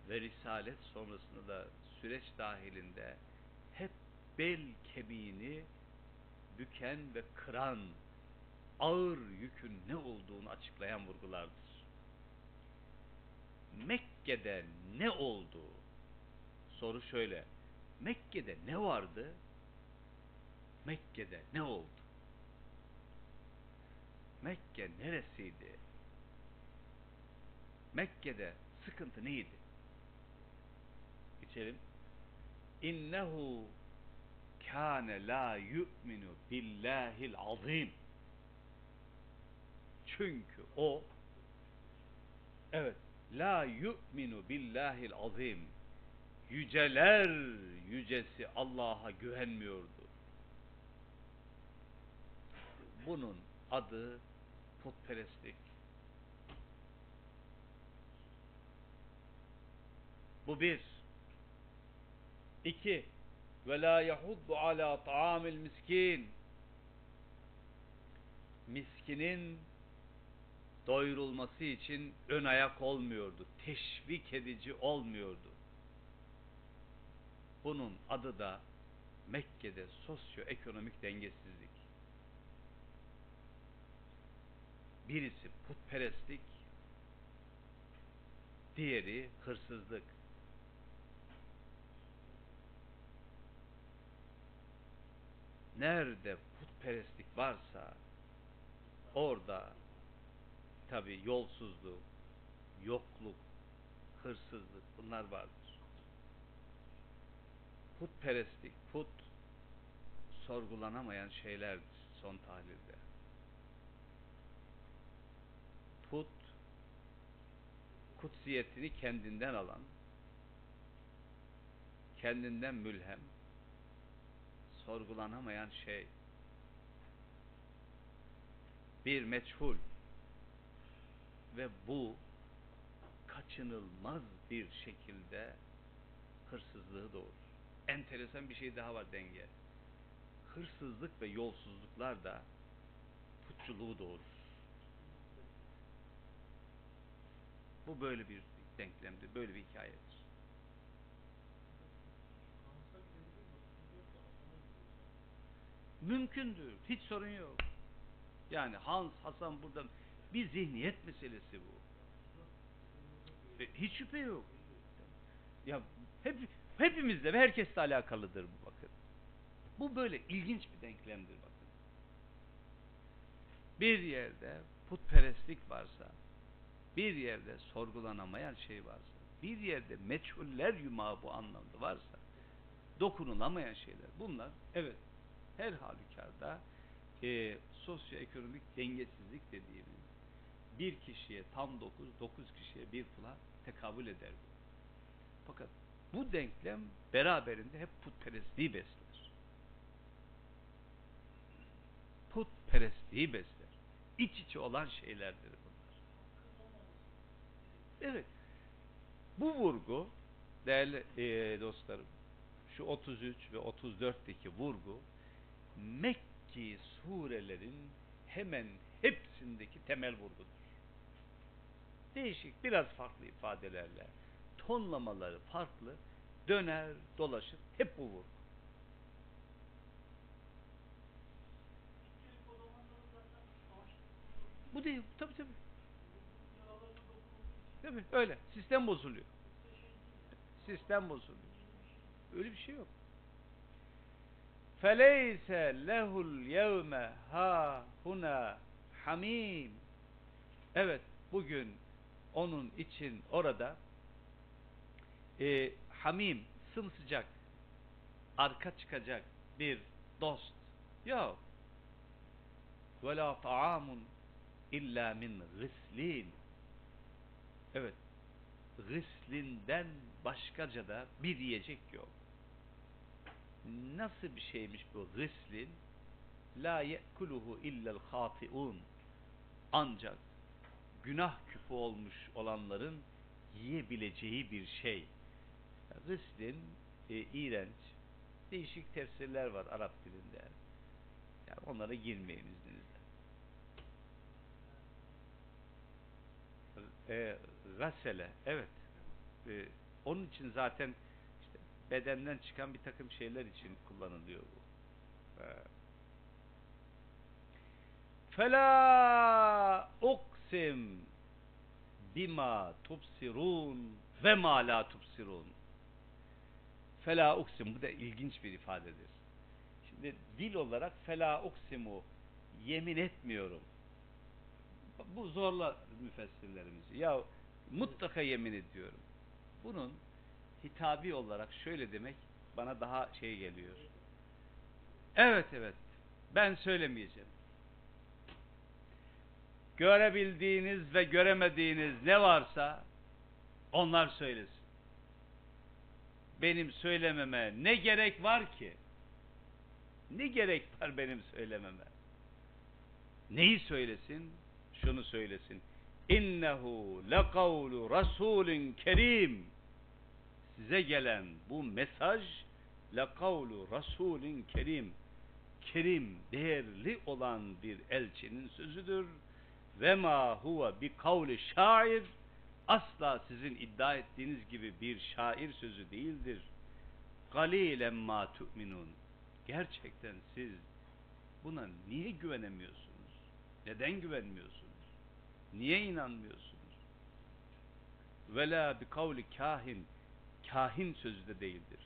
ve Risalet sonrasında da süreç dahilinde hep bel kemiğini büken ve kıran ağır yükün ne olduğunu açıklayan vurgulardır. Mekke'de ne oldu? Soru şöyle. Mekke'de ne vardı? Mekke'de ne oldu? Mekke neresiydi? Mekke'de sıkıntı neydi? Geçelim. İnnehu kâne la yu'minu billahil azim. Çünkü o evet la yu'minu billahil azim yüceler yücesi Allah'a güvenmiyordu. Bunun adı putperestlik. Bu bir. İki. Ve la yahuddu ala ta'amil miskin. Miskinin doyurulması için ön ayak olmuyordu. Teşvik edici olmuyordu. Bunun adı da Mekke'de sosyoekonomik dengesizlik. Birisi putperestlik, diğeri hırsızlık. Nerede putperestlik varsa orada tabi yolsuzluk, yokluk, hırsızlık bunlar vardır. Putperestlik, put sorgulanamayan şeylerdir son tahlilde. Put kutsiyetini kendinden alan, kendinden mülhem, sorgulanamayan şey, bir meçhul ve bu kaçınılmaz bir şekilde hırsızlığı doğurur. Enteresan bir şey daha var denge. Hırsızlık ve yolsuzluklar da putçuluğu doğurur. Bu böyle bir denklemdir, böyle bir hikayedir. Mümkündür, hiç sorun yok. Yani Hans, Hasan buradan bir zihniyet meselesi bu. Hiç şüphe yok. Ya hep hepimizle ve herkesle alakalıdır bu bakın. Bu böyle ilginç bir denklemdir bakın. Bir yerde putperestlik varsa, bir yerde sorgulanamayan şey varsa, bir yerde meçhuller yumağı bu anlamda varsa, dokunulamayan şeyler. Bunlar evet her halükarda e, sosyoekonomik dengesizlik dediğimiz bir kişiye tam dokuz, dokuz kişiye bir kula tekabül eder bu. Fakat bu denklem beraberinde hep putperestliği besler. Putperestliği besler. İç içe olan şeylerdir bunlar. Evet. Bu vurgu değerli e, dostlarım şu 33 ve 34'teki vurgu Mekki surelerin hemen hepsindeki temel vurgudur. Değişik, biraz farklı ifadelerle, tonlamaları farklı, döner, dolaşır, hep bu vurgu. Bu değil, tabi tabi. Tabi öyle, sistem bozuluyor. Sistem bozuluyor. Öyle bir şey yok. Feleyse lehul yevme ha huna hamim. Evet, bugün onun için orada e, hamim, sımsıcak, arka çıkacak bir dost yok. Ve la ta'amun illa min gıslin. Evet, gıslinden başkaca da bir yiyecek yok. Nasıl bir şeymiş bu gıslin? La ye'kuluhu illel hatiun. Ancak günah küpü olmuş olanların yiyebileceği bir şey. Gıslin e, iğrenç, değişik tefsirler var Arap dilinde. Yani onlara girmeyin izninizle. E, gasele, evet. E, onun için zaten işte bedenden çıkan bir takım şeyler için kullanılıyor bu. E, Fela uksim bima tubsirun ve ma la tubsirun. Fela uksim bu da ilginç bir ifadedir. Şimdi dil olarak fela uksimu yemin etmiyorum. Bu zorla müfessirlerimizi. Ya mutlaka yemin ediyorum. Bunun hitabi olarak şöyle demek bana daha şey geliyor. Evet evet ben söylemeyeceğim. Görebildiğiniz ve göremediğiniz ne varsa onlar söylesin. Benim söylememe ne gerek var ki? Ne gerek var benim söylememe? Neyi söylesin? Şunu söylesin. İnnehu lekavlu rasulün kerim. Size gelen bu mesaj lekavlu rasulün kerim. Kerim, değerli olan bir elçinin sözüdür. Ve ma huve bi kavli şair asla sizin iddia ettiğiniz gibi bir şair sözü değildir. Galilen ma tu'minun. Gerçekten siz buna niye güvenemiyorsunuz? Neden güvenmiyorsunuz? Niye inanmıyorsunuz? Vela bi kavli kahin. Kahin sözü de değildir.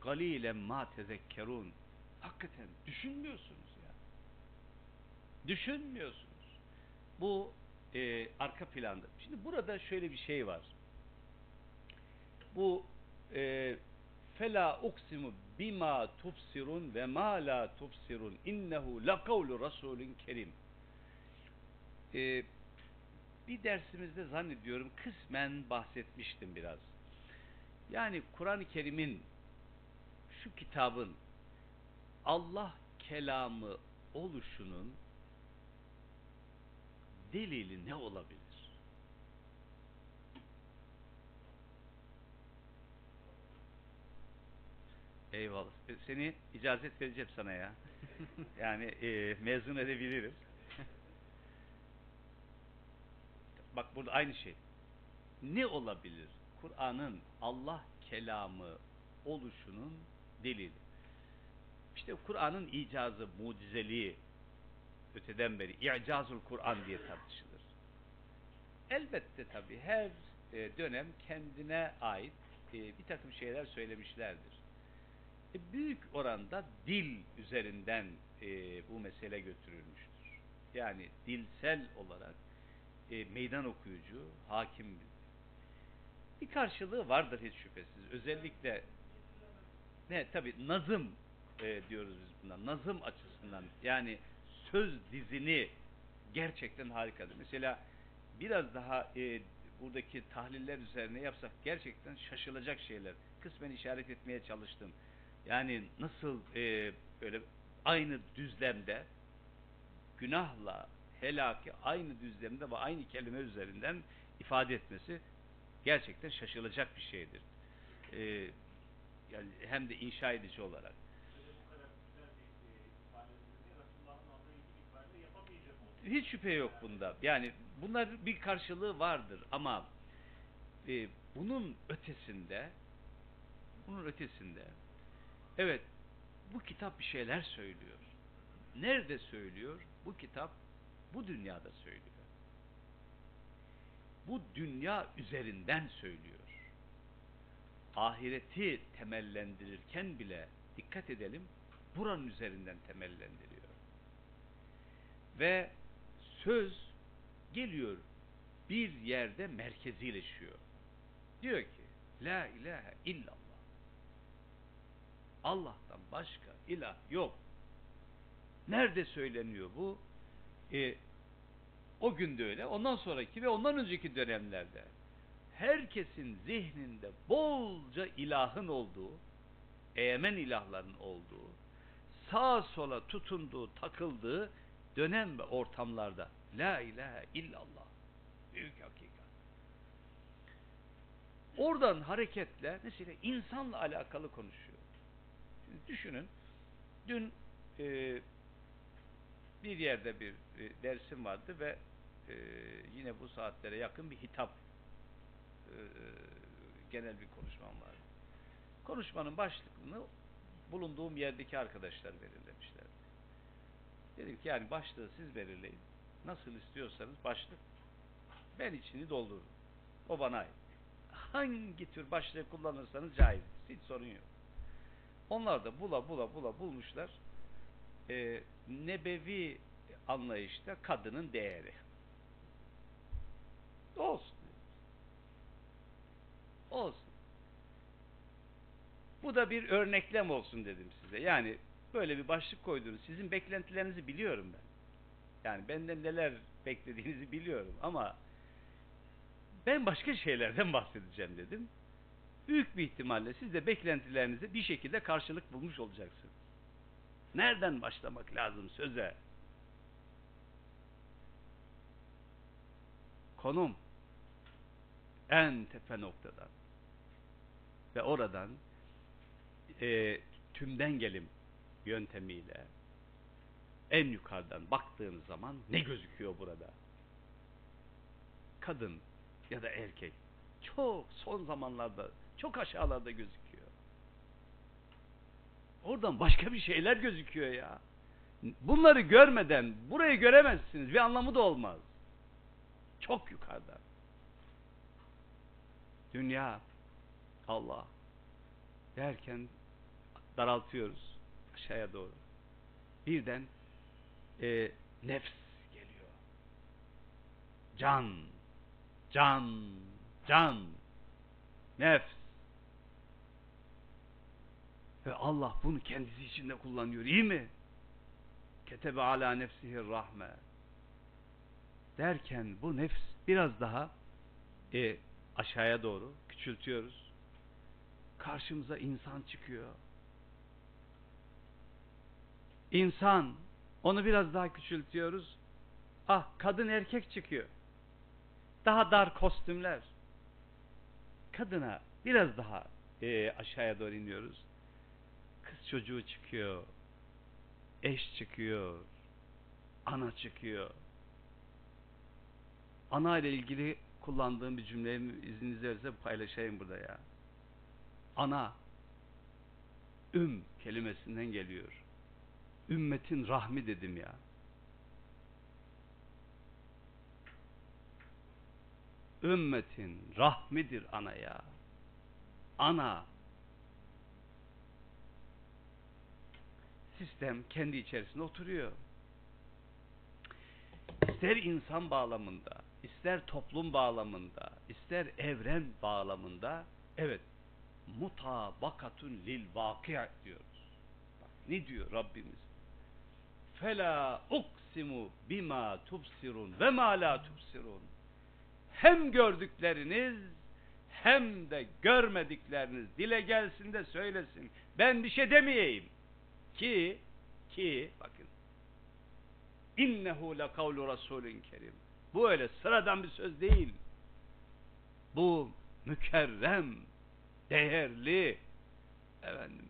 Galilen ma tezekkerun. Hakikaten düşünmüyorsunuz ya. Düşünmüyorsunuz. Bu e, arka planda. Şimdi burada şöyle bir şey var. Bu e, fela uksimu bima tubsirun ve ma la tubsirun innehu la kavlu rasulün kerim. E, bir dersimizde zannediyorum kısmen bahsetmiştim biraz. Yani Kur'an-ı Kerim'in şu kitabın Allah kelamı oluşunun delili ne olabilir? Eyvallah. E, Seni icazet vereceğim sana ya. *laughs* yani e, mezun edebilirim. Bak burada aynı şey. Ne olabilir? Kur'an'ın Allah kelamı oluşunun delili. İşte Kur'an'ın icazı, mucizeliği öteden beri i'cazul Kur'an diye tartışılır. Elbette tabi her e, dönem kendine ait e, bir takım şeyler söylemişlerdir. E, büyük oranda dil üzerinden bu mesele götürülmüştür. Yani dilsel olarak meydan okuyucu, hakim bir karşılığı vardır hiç şüphesiz. Özellikle ne tabi nazım e, diyoruz biz buna. Nazım açısından yani söz dizini gerçekten harikadır. Mesela biraz daha e, buradaki tahliller üzerine yapsak gerçekten şaşılacak şeyler. Kısmen işaret etmeye çalıştım. Yani nasıl e, böyle aynı düzlemde günahla helaki aynı düzlemde ve aynı kelime üzerinden ifade etmesi gerçekten şaşılacak bir şeydir. Ee, yani hem de inşa edici olarak. Hiç şüphe yok bunda. Yani bunlar bir karşılığı vardır ama e, bunun ötesinde bunun ötesinde evet bu kitap bir şeyler söylüyor. Nerede söylüyor? Bu kitap bu dünyada söylüyor. Bu dünya üzerinden söylüyor. ahireti temellendirirken bile dikkat edelim buranın üzerinden temellendiriyor. Ve söz geliyor bir yerde merkezileşiyor. Diyor ki La ilahe illallah. Allah'tan başka ilah yok. Nerede söyleniyor bu? E, o günde öyle, ondan sonraki ve ondan önceki dönemlerde herkesin zihninde bolca ilahın olduğu, eğmen ilahların olduğu, sağa sola tutunduğu, takıldığı dönem ve ortamlarda La ilahe illallah. Büyük hakikat. Oradan hareketle mesela insanla alakalı konuşuyor. Şimdi düşünün, dün e, bir yerde bir e, dersim vardı ve e, yine bu saatlere yakın bir hitap e, genel bir konuşmam vardı. Konuşmanın başlığını bulunduğum yerdeki arkadaşlar belirlemişler. Dedim ki yani başlığı siz belirleyin. Nasıl istiyorsanız başlık ben içini doldururum. O bana ait. Hangi tür başlığı kullanırsanız caiz. Hiç sorun yok. Onlar da bula bula bula bulmuşlar. Ee, nebevi anlayışta kadının değeri. Olsun. Olsun. Bu da bir örneklem olsun dedim size. Yani böyle bir başlık koydunuz. Sizin beklentilerinizi biliyorum ben. Yani benden neler beklediğinizi biliyorum ama ben başka şeylerden bahsedeceğim dedim. Büyük bir ihtimalle siz de beklentilerinize bir şekilde karşılık bulmuş olacaksınız. Nereden başlamak lazım söze? Konum en tepe noktadan ve oradan e, tümden gelim yöntemiyle en yukarıdan baktığınız zaman ne gözüküyor burada? Kadın ya da erkek çok son zamanlarda çok aşağılarda gözüküyor. Oradan başka bir şeyler gözüküyor ya. Bunları görmeden burayı göremezsiniz. Bir anlamı da olmaz. Çok yukarıda. Dünya, Allah derken daraltıyoruz aşağıya doğru. Birden e, nefs geliyor. Can, can, can, nefs. Ve Allah bunu kendisi içinde kullanıyor. İyi mi? Ketebe ala nefsihi rahme. Derken bu nefs biraz daha e, aşağıya doğru küçültüyoruz. Karşımıza insan çıkıyor. İnsan onu biraz daha küçültüyoruz. Ah kadın erkek çıkıyor. Daha dar kostümler. Kadına biraz daha e, aşağıya doğru iniyoruz. Kız çocuğu çıkıyor. Eş çıkıyor. Ana çıkıyor. Ana ile ilgili kullandığım bir cümleyi izniniz verirse paylaşayım burada ya. Ana üm kelimesinden geliyor. Ümmetin rahmi dedim ya. Ümmetin rahmidir ana ya. Ana sistem kendi içerisinde oturuyor. İster insan bağlamında, ister toplum bağlamında, ister evren bağlamında evet mutabakatun lil vakia diyoruz. Bak, ne diyor Rabbimiz? Fela uksimu bima tubsirun ve ma la tubsirun. Hem gördükleriniz hem de görmedikleriniz dile gelsin de söylesin. Ben bir şey demeyeyim. Ki ki bakın innehu le kavlu rasulün kerim. Bu öyle sıradan bir söz değil. Bu mükerrem, değerli efendim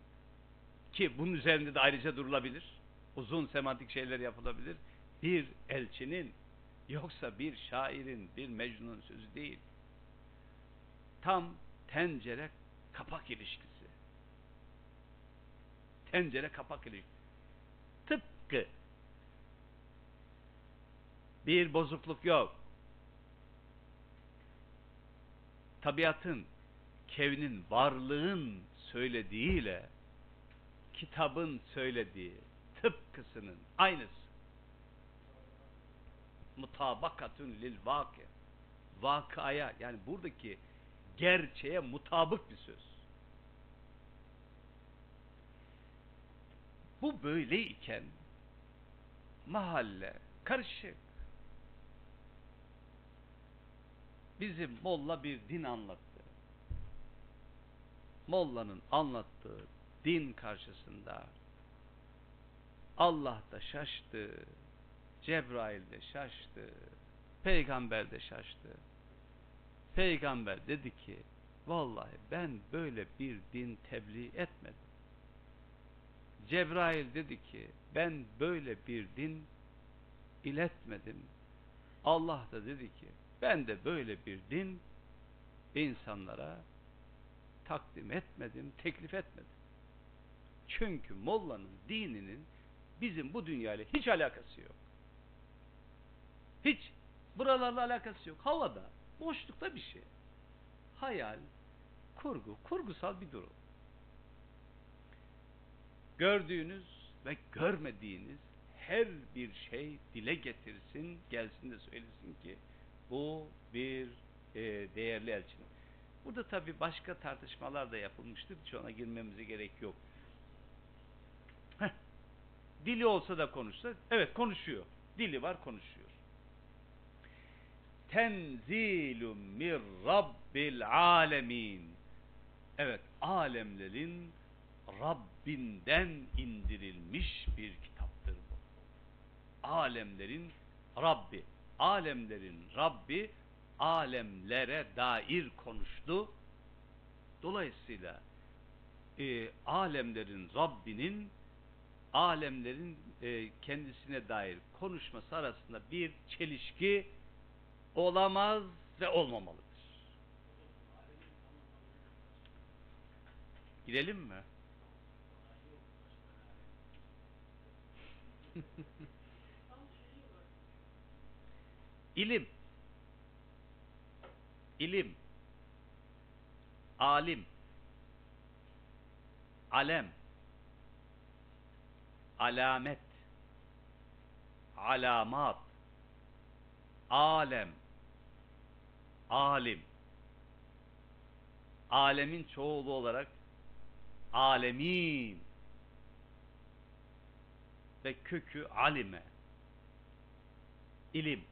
ki bunun üzerinde de ayrıca durulabilir. Uzun semantik şeyler yapılabilir. Bir elçinin yoksa bir şairin, bir mecnunun sözü değil. Tam tencere kapak ilişkisi. Tencere kapak ilişkisi. Tıpkı bir bozukluk yok. Tabiatın kevnin, varlığın söylediğiyle kitabın söylediği tıpkısının aynısı. Mutabakatun lil vakı. Vakaya yani buradaki gerçeğe mutabık bir söz. Bu böyleyken mahalle karışık. Bizim molla bir din anlattı. Mollanın anlattığı din karşısında Allah da şaştı, Cebrail de şaştı, Peygamber de şaştı. Peygamber dedi ki, vallahi ben böyle bir din tebliğ etmedim. Cebrail dedi ki, ben böyle bir din iletmedim. Allah da dedi ki, ben de böyle bir din insanlara takdim etmedim, teklif etmedim. Çünkü mollanın dininin bizim bu dünyayla hiç alakası yok. Hiç buralarla alakası yok. Havada, boşlukta bir şey. Hayal, kurgu, kurgusal bir durum. Gördüğünüz ve görmediğiniz her bir şey dile getirsin, gelsin de söylesin ki bu bir e, değerli elçin. Burada tabi başka tartışmalar da yapılmıştır. Hiç ona girmemize gerek yok. Dili olsa da konuşsa, evet konuşuyor. Dili var konuşuyor. Tenzilun mir Rabbil alemin. Evet, alemlerin Rabbinden indirilmiş bir kitaptır bu. Alemlerin Rabbi, alemlerin Rabbi alemlere dair konuştu. Dolayısıyla e, alemlerin Rabbinin alemlerin e, kendisine dair konuşması arasında bir çelişki olamaz ve olmamalıdır. Girelim mi? *laughs* İlim ilim, alim, alem, alamet, alamat, alem, alim, alemin çoğulu olarak alemin ve kökü alime, ilim,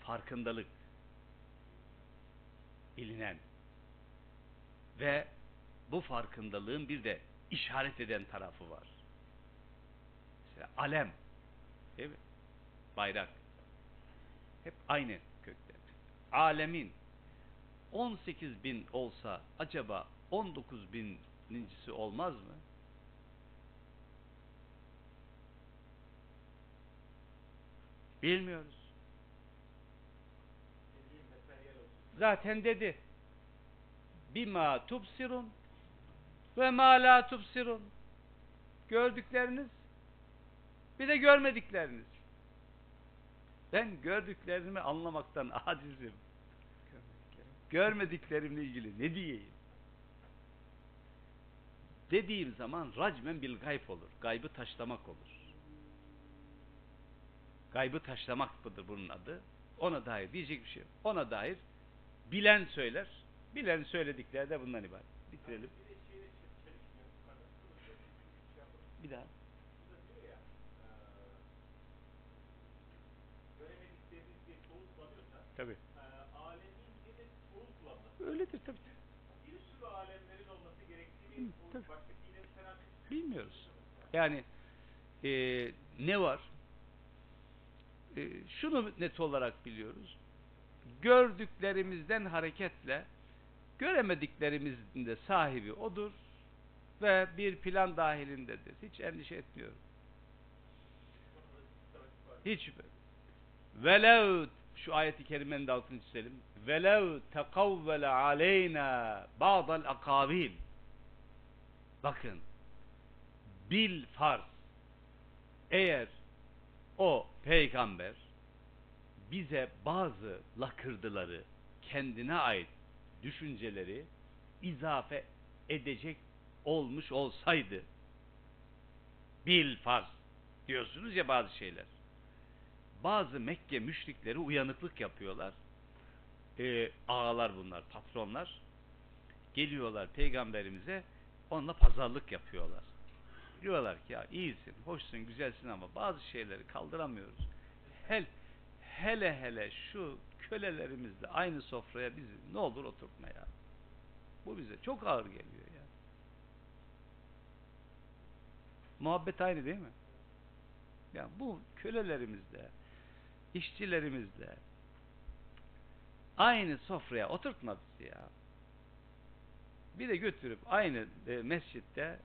farkındalık, bilinen ve bu farkındalığın bir de işaret eden tarafı var. Mesela alem, değil mi? Bayrak. Hep aynı kökten. Alemin 18 bin olsa acaba 19 binincisi olmaz mı? Bilmiyoruz. Zaten dedi. Bima tubsirun ve ma la tubsirun. Gördükleriniz bir de görmedikleriniz. Ben gördüklerimi anlamaktan *laughs* acizim. Görmediklerimle ilgili ne diyeyim? Dediğim zaman racmen bil gayb olur. Gaybı taşlamak olur. Gaybı taşlamak mıdır bunun adı? Ona dair diyecek bir şey yok. Ona dair bilen söyler. Bilen söyledikleri de bundan ibaret. Bitirelim. Bir daha. Tabii. Öyledir tabii. Bir sürü alemlerin olması gerektiğini Hı, tabii. Bilmiyoruz. Yani e, ne var? E, şunu net olarak biliyoruz. Gördüklerimizden hareketle göremediklerimizin de sahibi odur ve bir plan dahilindedir. Hiç endişe etmiyorum. Hiç velev şu ayeti kerimenin de altını çizelim. Velev tekavvele aleyna ba'dal akabil bakın bil farz eğer o peygamber bize bazı lakırdıları kendine ait düşünceleri izafe edecek olmuş olsaydı bil farz diyorsunuz ya bazı şeyler. Bazı Mekke müşrikleri uyanıklık yapıyorlar. Ee, ağalar bunlar, patronlar. Geliyorlar peygamberimize onunla pazarlık yapıyorlar. Diyorlar ki ya iyisin, hoşsun, güzelsin ama bazı şeyleri kaldıramıyoruz. Hel, hele hele şu kölelerimizle aynı sofraya bizi ne olur oturtma ya. Bu bize çok ağır geliyor ya. Muhabbet aynı değil mi? Ya bu kölelerimizle, işçilerimizle aynı sofraya oturtma bizi ya. Bir de götürüp aynı e, mescitte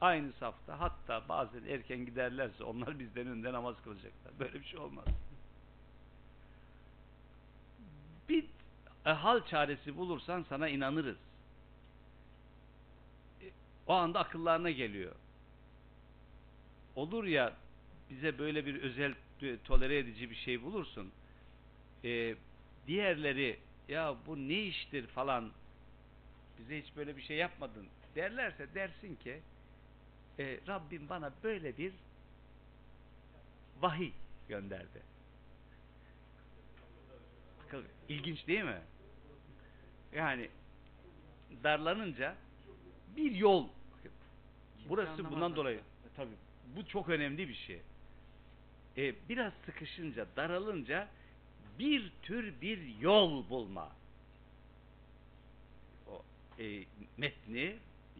aynı safta hatta bazen erken giderlerse onlar bizden önünde namaz kılacaklar. Böyle bir şey olmaz. Bir e, hal çaresi bulursan sana inanırız. E, o anda akıllarına geliyor. Olur ya bize böyle bir özel tolere edici bir şey bulursun. E, diğerleri ya bu ne iştir falan bize hiç böyle bir şey yapmadın derlerse dersin ki e, Rabbim bana böyle bir vahiy gönderdi. İlginç değil mi? Yani darlanınca bir yol burası bundan dolayı tabii bu çok önemli bir şey. E, biraz sıkışınca, daralınca bir tür bir yol bulma. O e, metni,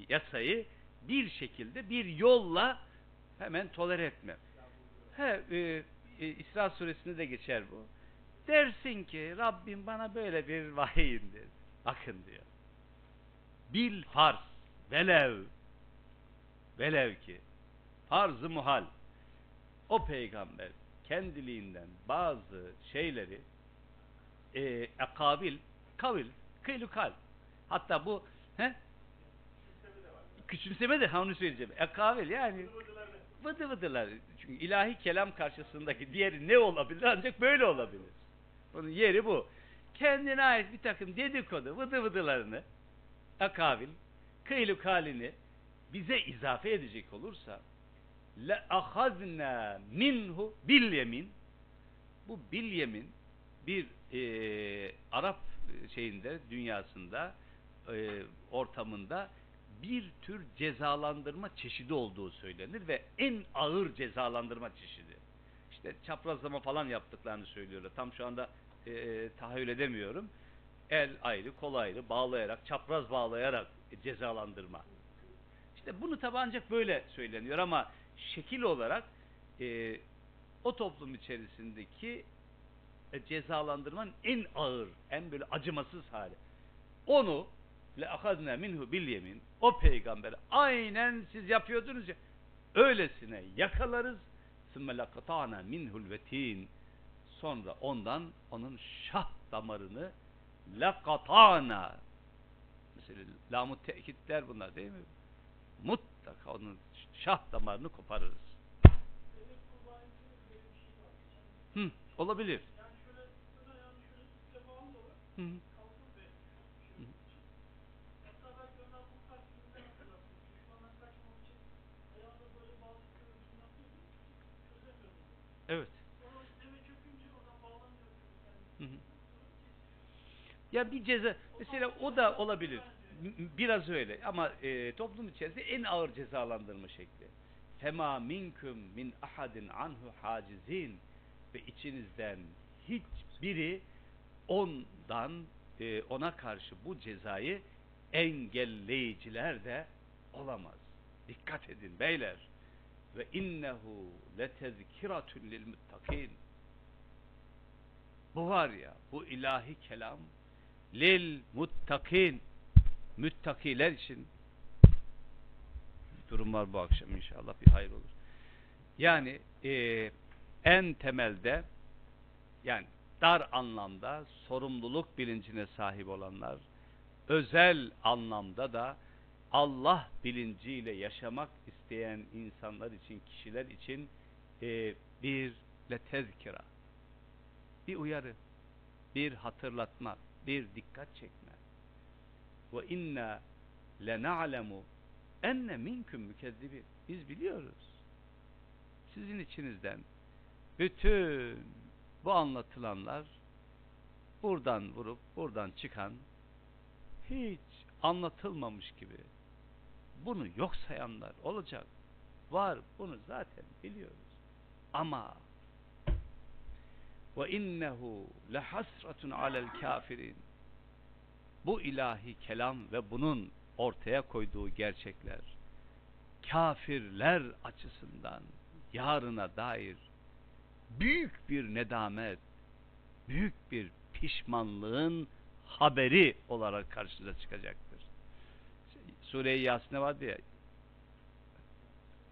yasayı bir şekilde bir yolla hemen tolere etme. He, e, e, İsra suresinde de geçer bu. Dersin ki Rabbim bana böyle bir vahiy indir. Bakın diyor. Bil farz velev velev ki farz-ı muhal o peygamber kendiliğinden bazı şeyleri e, ekabil, kavil, kıylukal hatta bu he? küçümseme de ha onu söyleyeceğim. Ekabil yani vıdı vıdılar. Çünkü ilahi kelam karşısındaki diğeri ne olabilir? Ancak böyle olabilir. Onun yeri bu. Kendine ait bir takım dedikodu, vıdı vıdılarını, akabil, kıyluk halini bize izafe edecek olursa le ahazna minhu bil yemin bu bil yemin bir e, Arap şeyinde dünyasında e, ortamında bir tür cezalandırma çeşidi olduğu söylenir ve en ağır cezalandırma çeşidi. İşte çaprazlama falan yaptıklarını söylüyorlar. Tam şu anda e, tahayyül edemiyorum. El ayrı, kol ayrı bağlayarak, çapraz bağlayarak cezalandırma. İşte bunu tabi ancak böyle söyleniyor ama şekil olarak e, o toplum içerisindeki e, cezalandırmanın en ağır, en böyle acımasız hali. Onu le ahazna minhu bil yemin o peygamber aynen siz yapıyordunuz ya öylesine yakalarız sümme lakatana minhul vetin sonra ondan onun şah damarını lakatana mesela lamut tekitler bunlar değil mi? Mutlaka onun şah damarını koparırız. Hı, olabilir. Evet. Ya bir ceza mesela o da olabilir. Biraz öyle ama e, toplum içerisinde en ağır cezalandırma şekli. Fema minkum min ahadin anhu hacizin ve içinizden hiçbiri ondan e, ona karşı bu cezayı engelleyiciler de olamaz. Dikkat edin beyler. Ve innehu letezkiratun lil muttakin. Bu var ya, bu ilahi kelam lil muttakin müttakiler için durum var bu akşam inşallah bir hayır olur. Yani e, en temelde yani dar anlamda sorumluluk bilincine sahip olanlar özel anlamda da Allah bilinciyle yaşamak isteyen insanlar için, kişiler için e, bir letezkira, bir uyarı, bir hatırlatma, bir dikkat çekme. Ve inna lena'lemu enne minkum mükezzibin. Biz biliyoruz. Sizin içinizden bütün bu anlatılanlar buradan vurup buradan çıkan hiç anlatılmamış gibi bunu yok sayanlar olacak. Var bunu zaten biliyoruz. Ama ve innehu lehasratun alel kafirin bu ilahi kelam ve bunun ortaya koyduğu gerçekler kafirler açısından yarına dair büyük bir nedamet, büyük bir pişmanlığın haberi olarak karşınıza çıkacaktır. Sure-i Yasin'e vardı ya?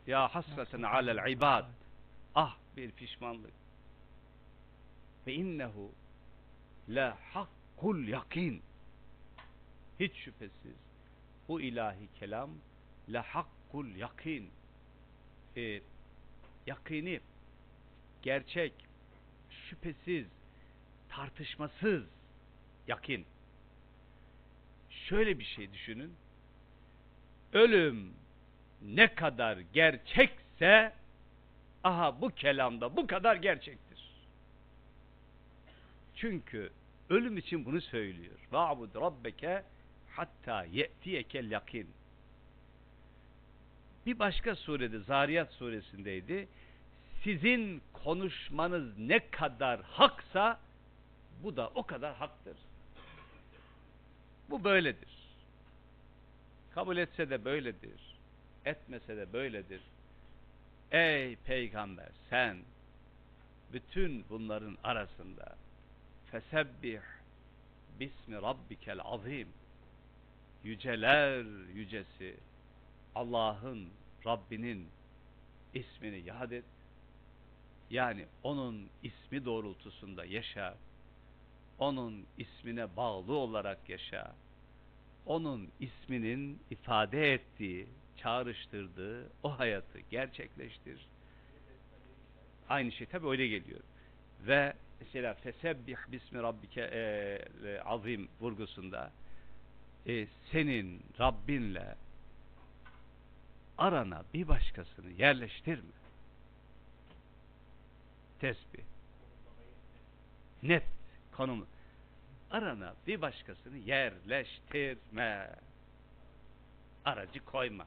Ya hasreten alel ibad. Ah bir pişmanlık. Ve innehu la hakkul yakin hiç şüphesiz. Bu ilahi kelam la hakkul yakin e, yakini gerçek şüphesiz tartışmasız yakin şöyle bir şey düşünün. Ölüm ne kadar gerçekse aha bu kelamda bu kadar gerçektir. Çünkü ölüm için bunu söylüyor. Va'bud rabbeke hatta ye'tiyekel yakin. Bir başka surede Zariyat suresindeydi. Sizin konuşmanız ne kadar haksa bu da o kadar haktır. Bu böyledir. Kabul etse de böyledir. Etmese de böyledir. Ey peygamber sen bütün bunların arasında fesebbih bismi rabbikel azim yüceler yücesi. Allah'ın Rabbinin ismini yad et. Yani onun ismi doğrultusunda yaşa. Onun ismine bağlı olarak yaşa. Onun isminin ifade ettiği çağrıştırdığı o hayatı gerçekleştir. Aynı şey tabi öyle geliyor. Ve mesela fesebbih bismi rabbike e, e, azim vurgusunda e, senin Rabbinle arana bir başkasını yerleştirme. Tesbih. Net konumu. Arana bir başkasını yerleştirme. Aracı koyma.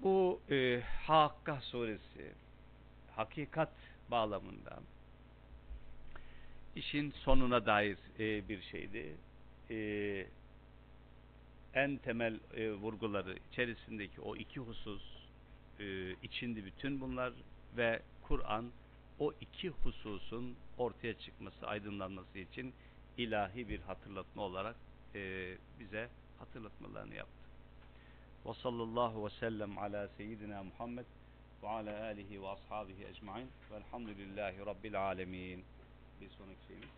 Bu e, Hakka suresi hakikat bağlamında işin sonuna dair e, bir şeydi. E, en temel e, vurguları içerisindeki o iki husus e, içindi bütün bunlar ve Kur'an o iki hususun ortaya çıkması, aydınlanması için ilahi bir hatırlatma olarak e, bize hatırlatmalarını yaptı. Ve sallallahu ve sellem ala seyyidina Muhammed ve ala alihi ve ashabihi ecmain velhamdülillahi rabbil alemin. Bir sonraki şeyimiz.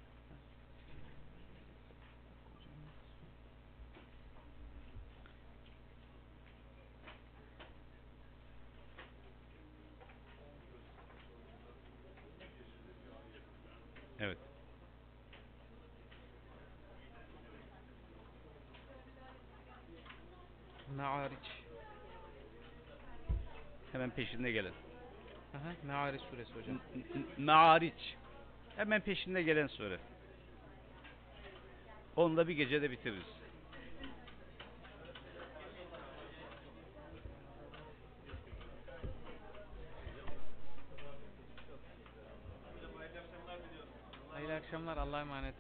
Evet. Me'ariç. Hemen peşinde gelen. Aha, Me'ariç suresi hocam. Me'ariç. Hemen peşinde gelen sure. Onunla bir gecede bitiririz. Hayırlı akşamlar. Allah'a emanet.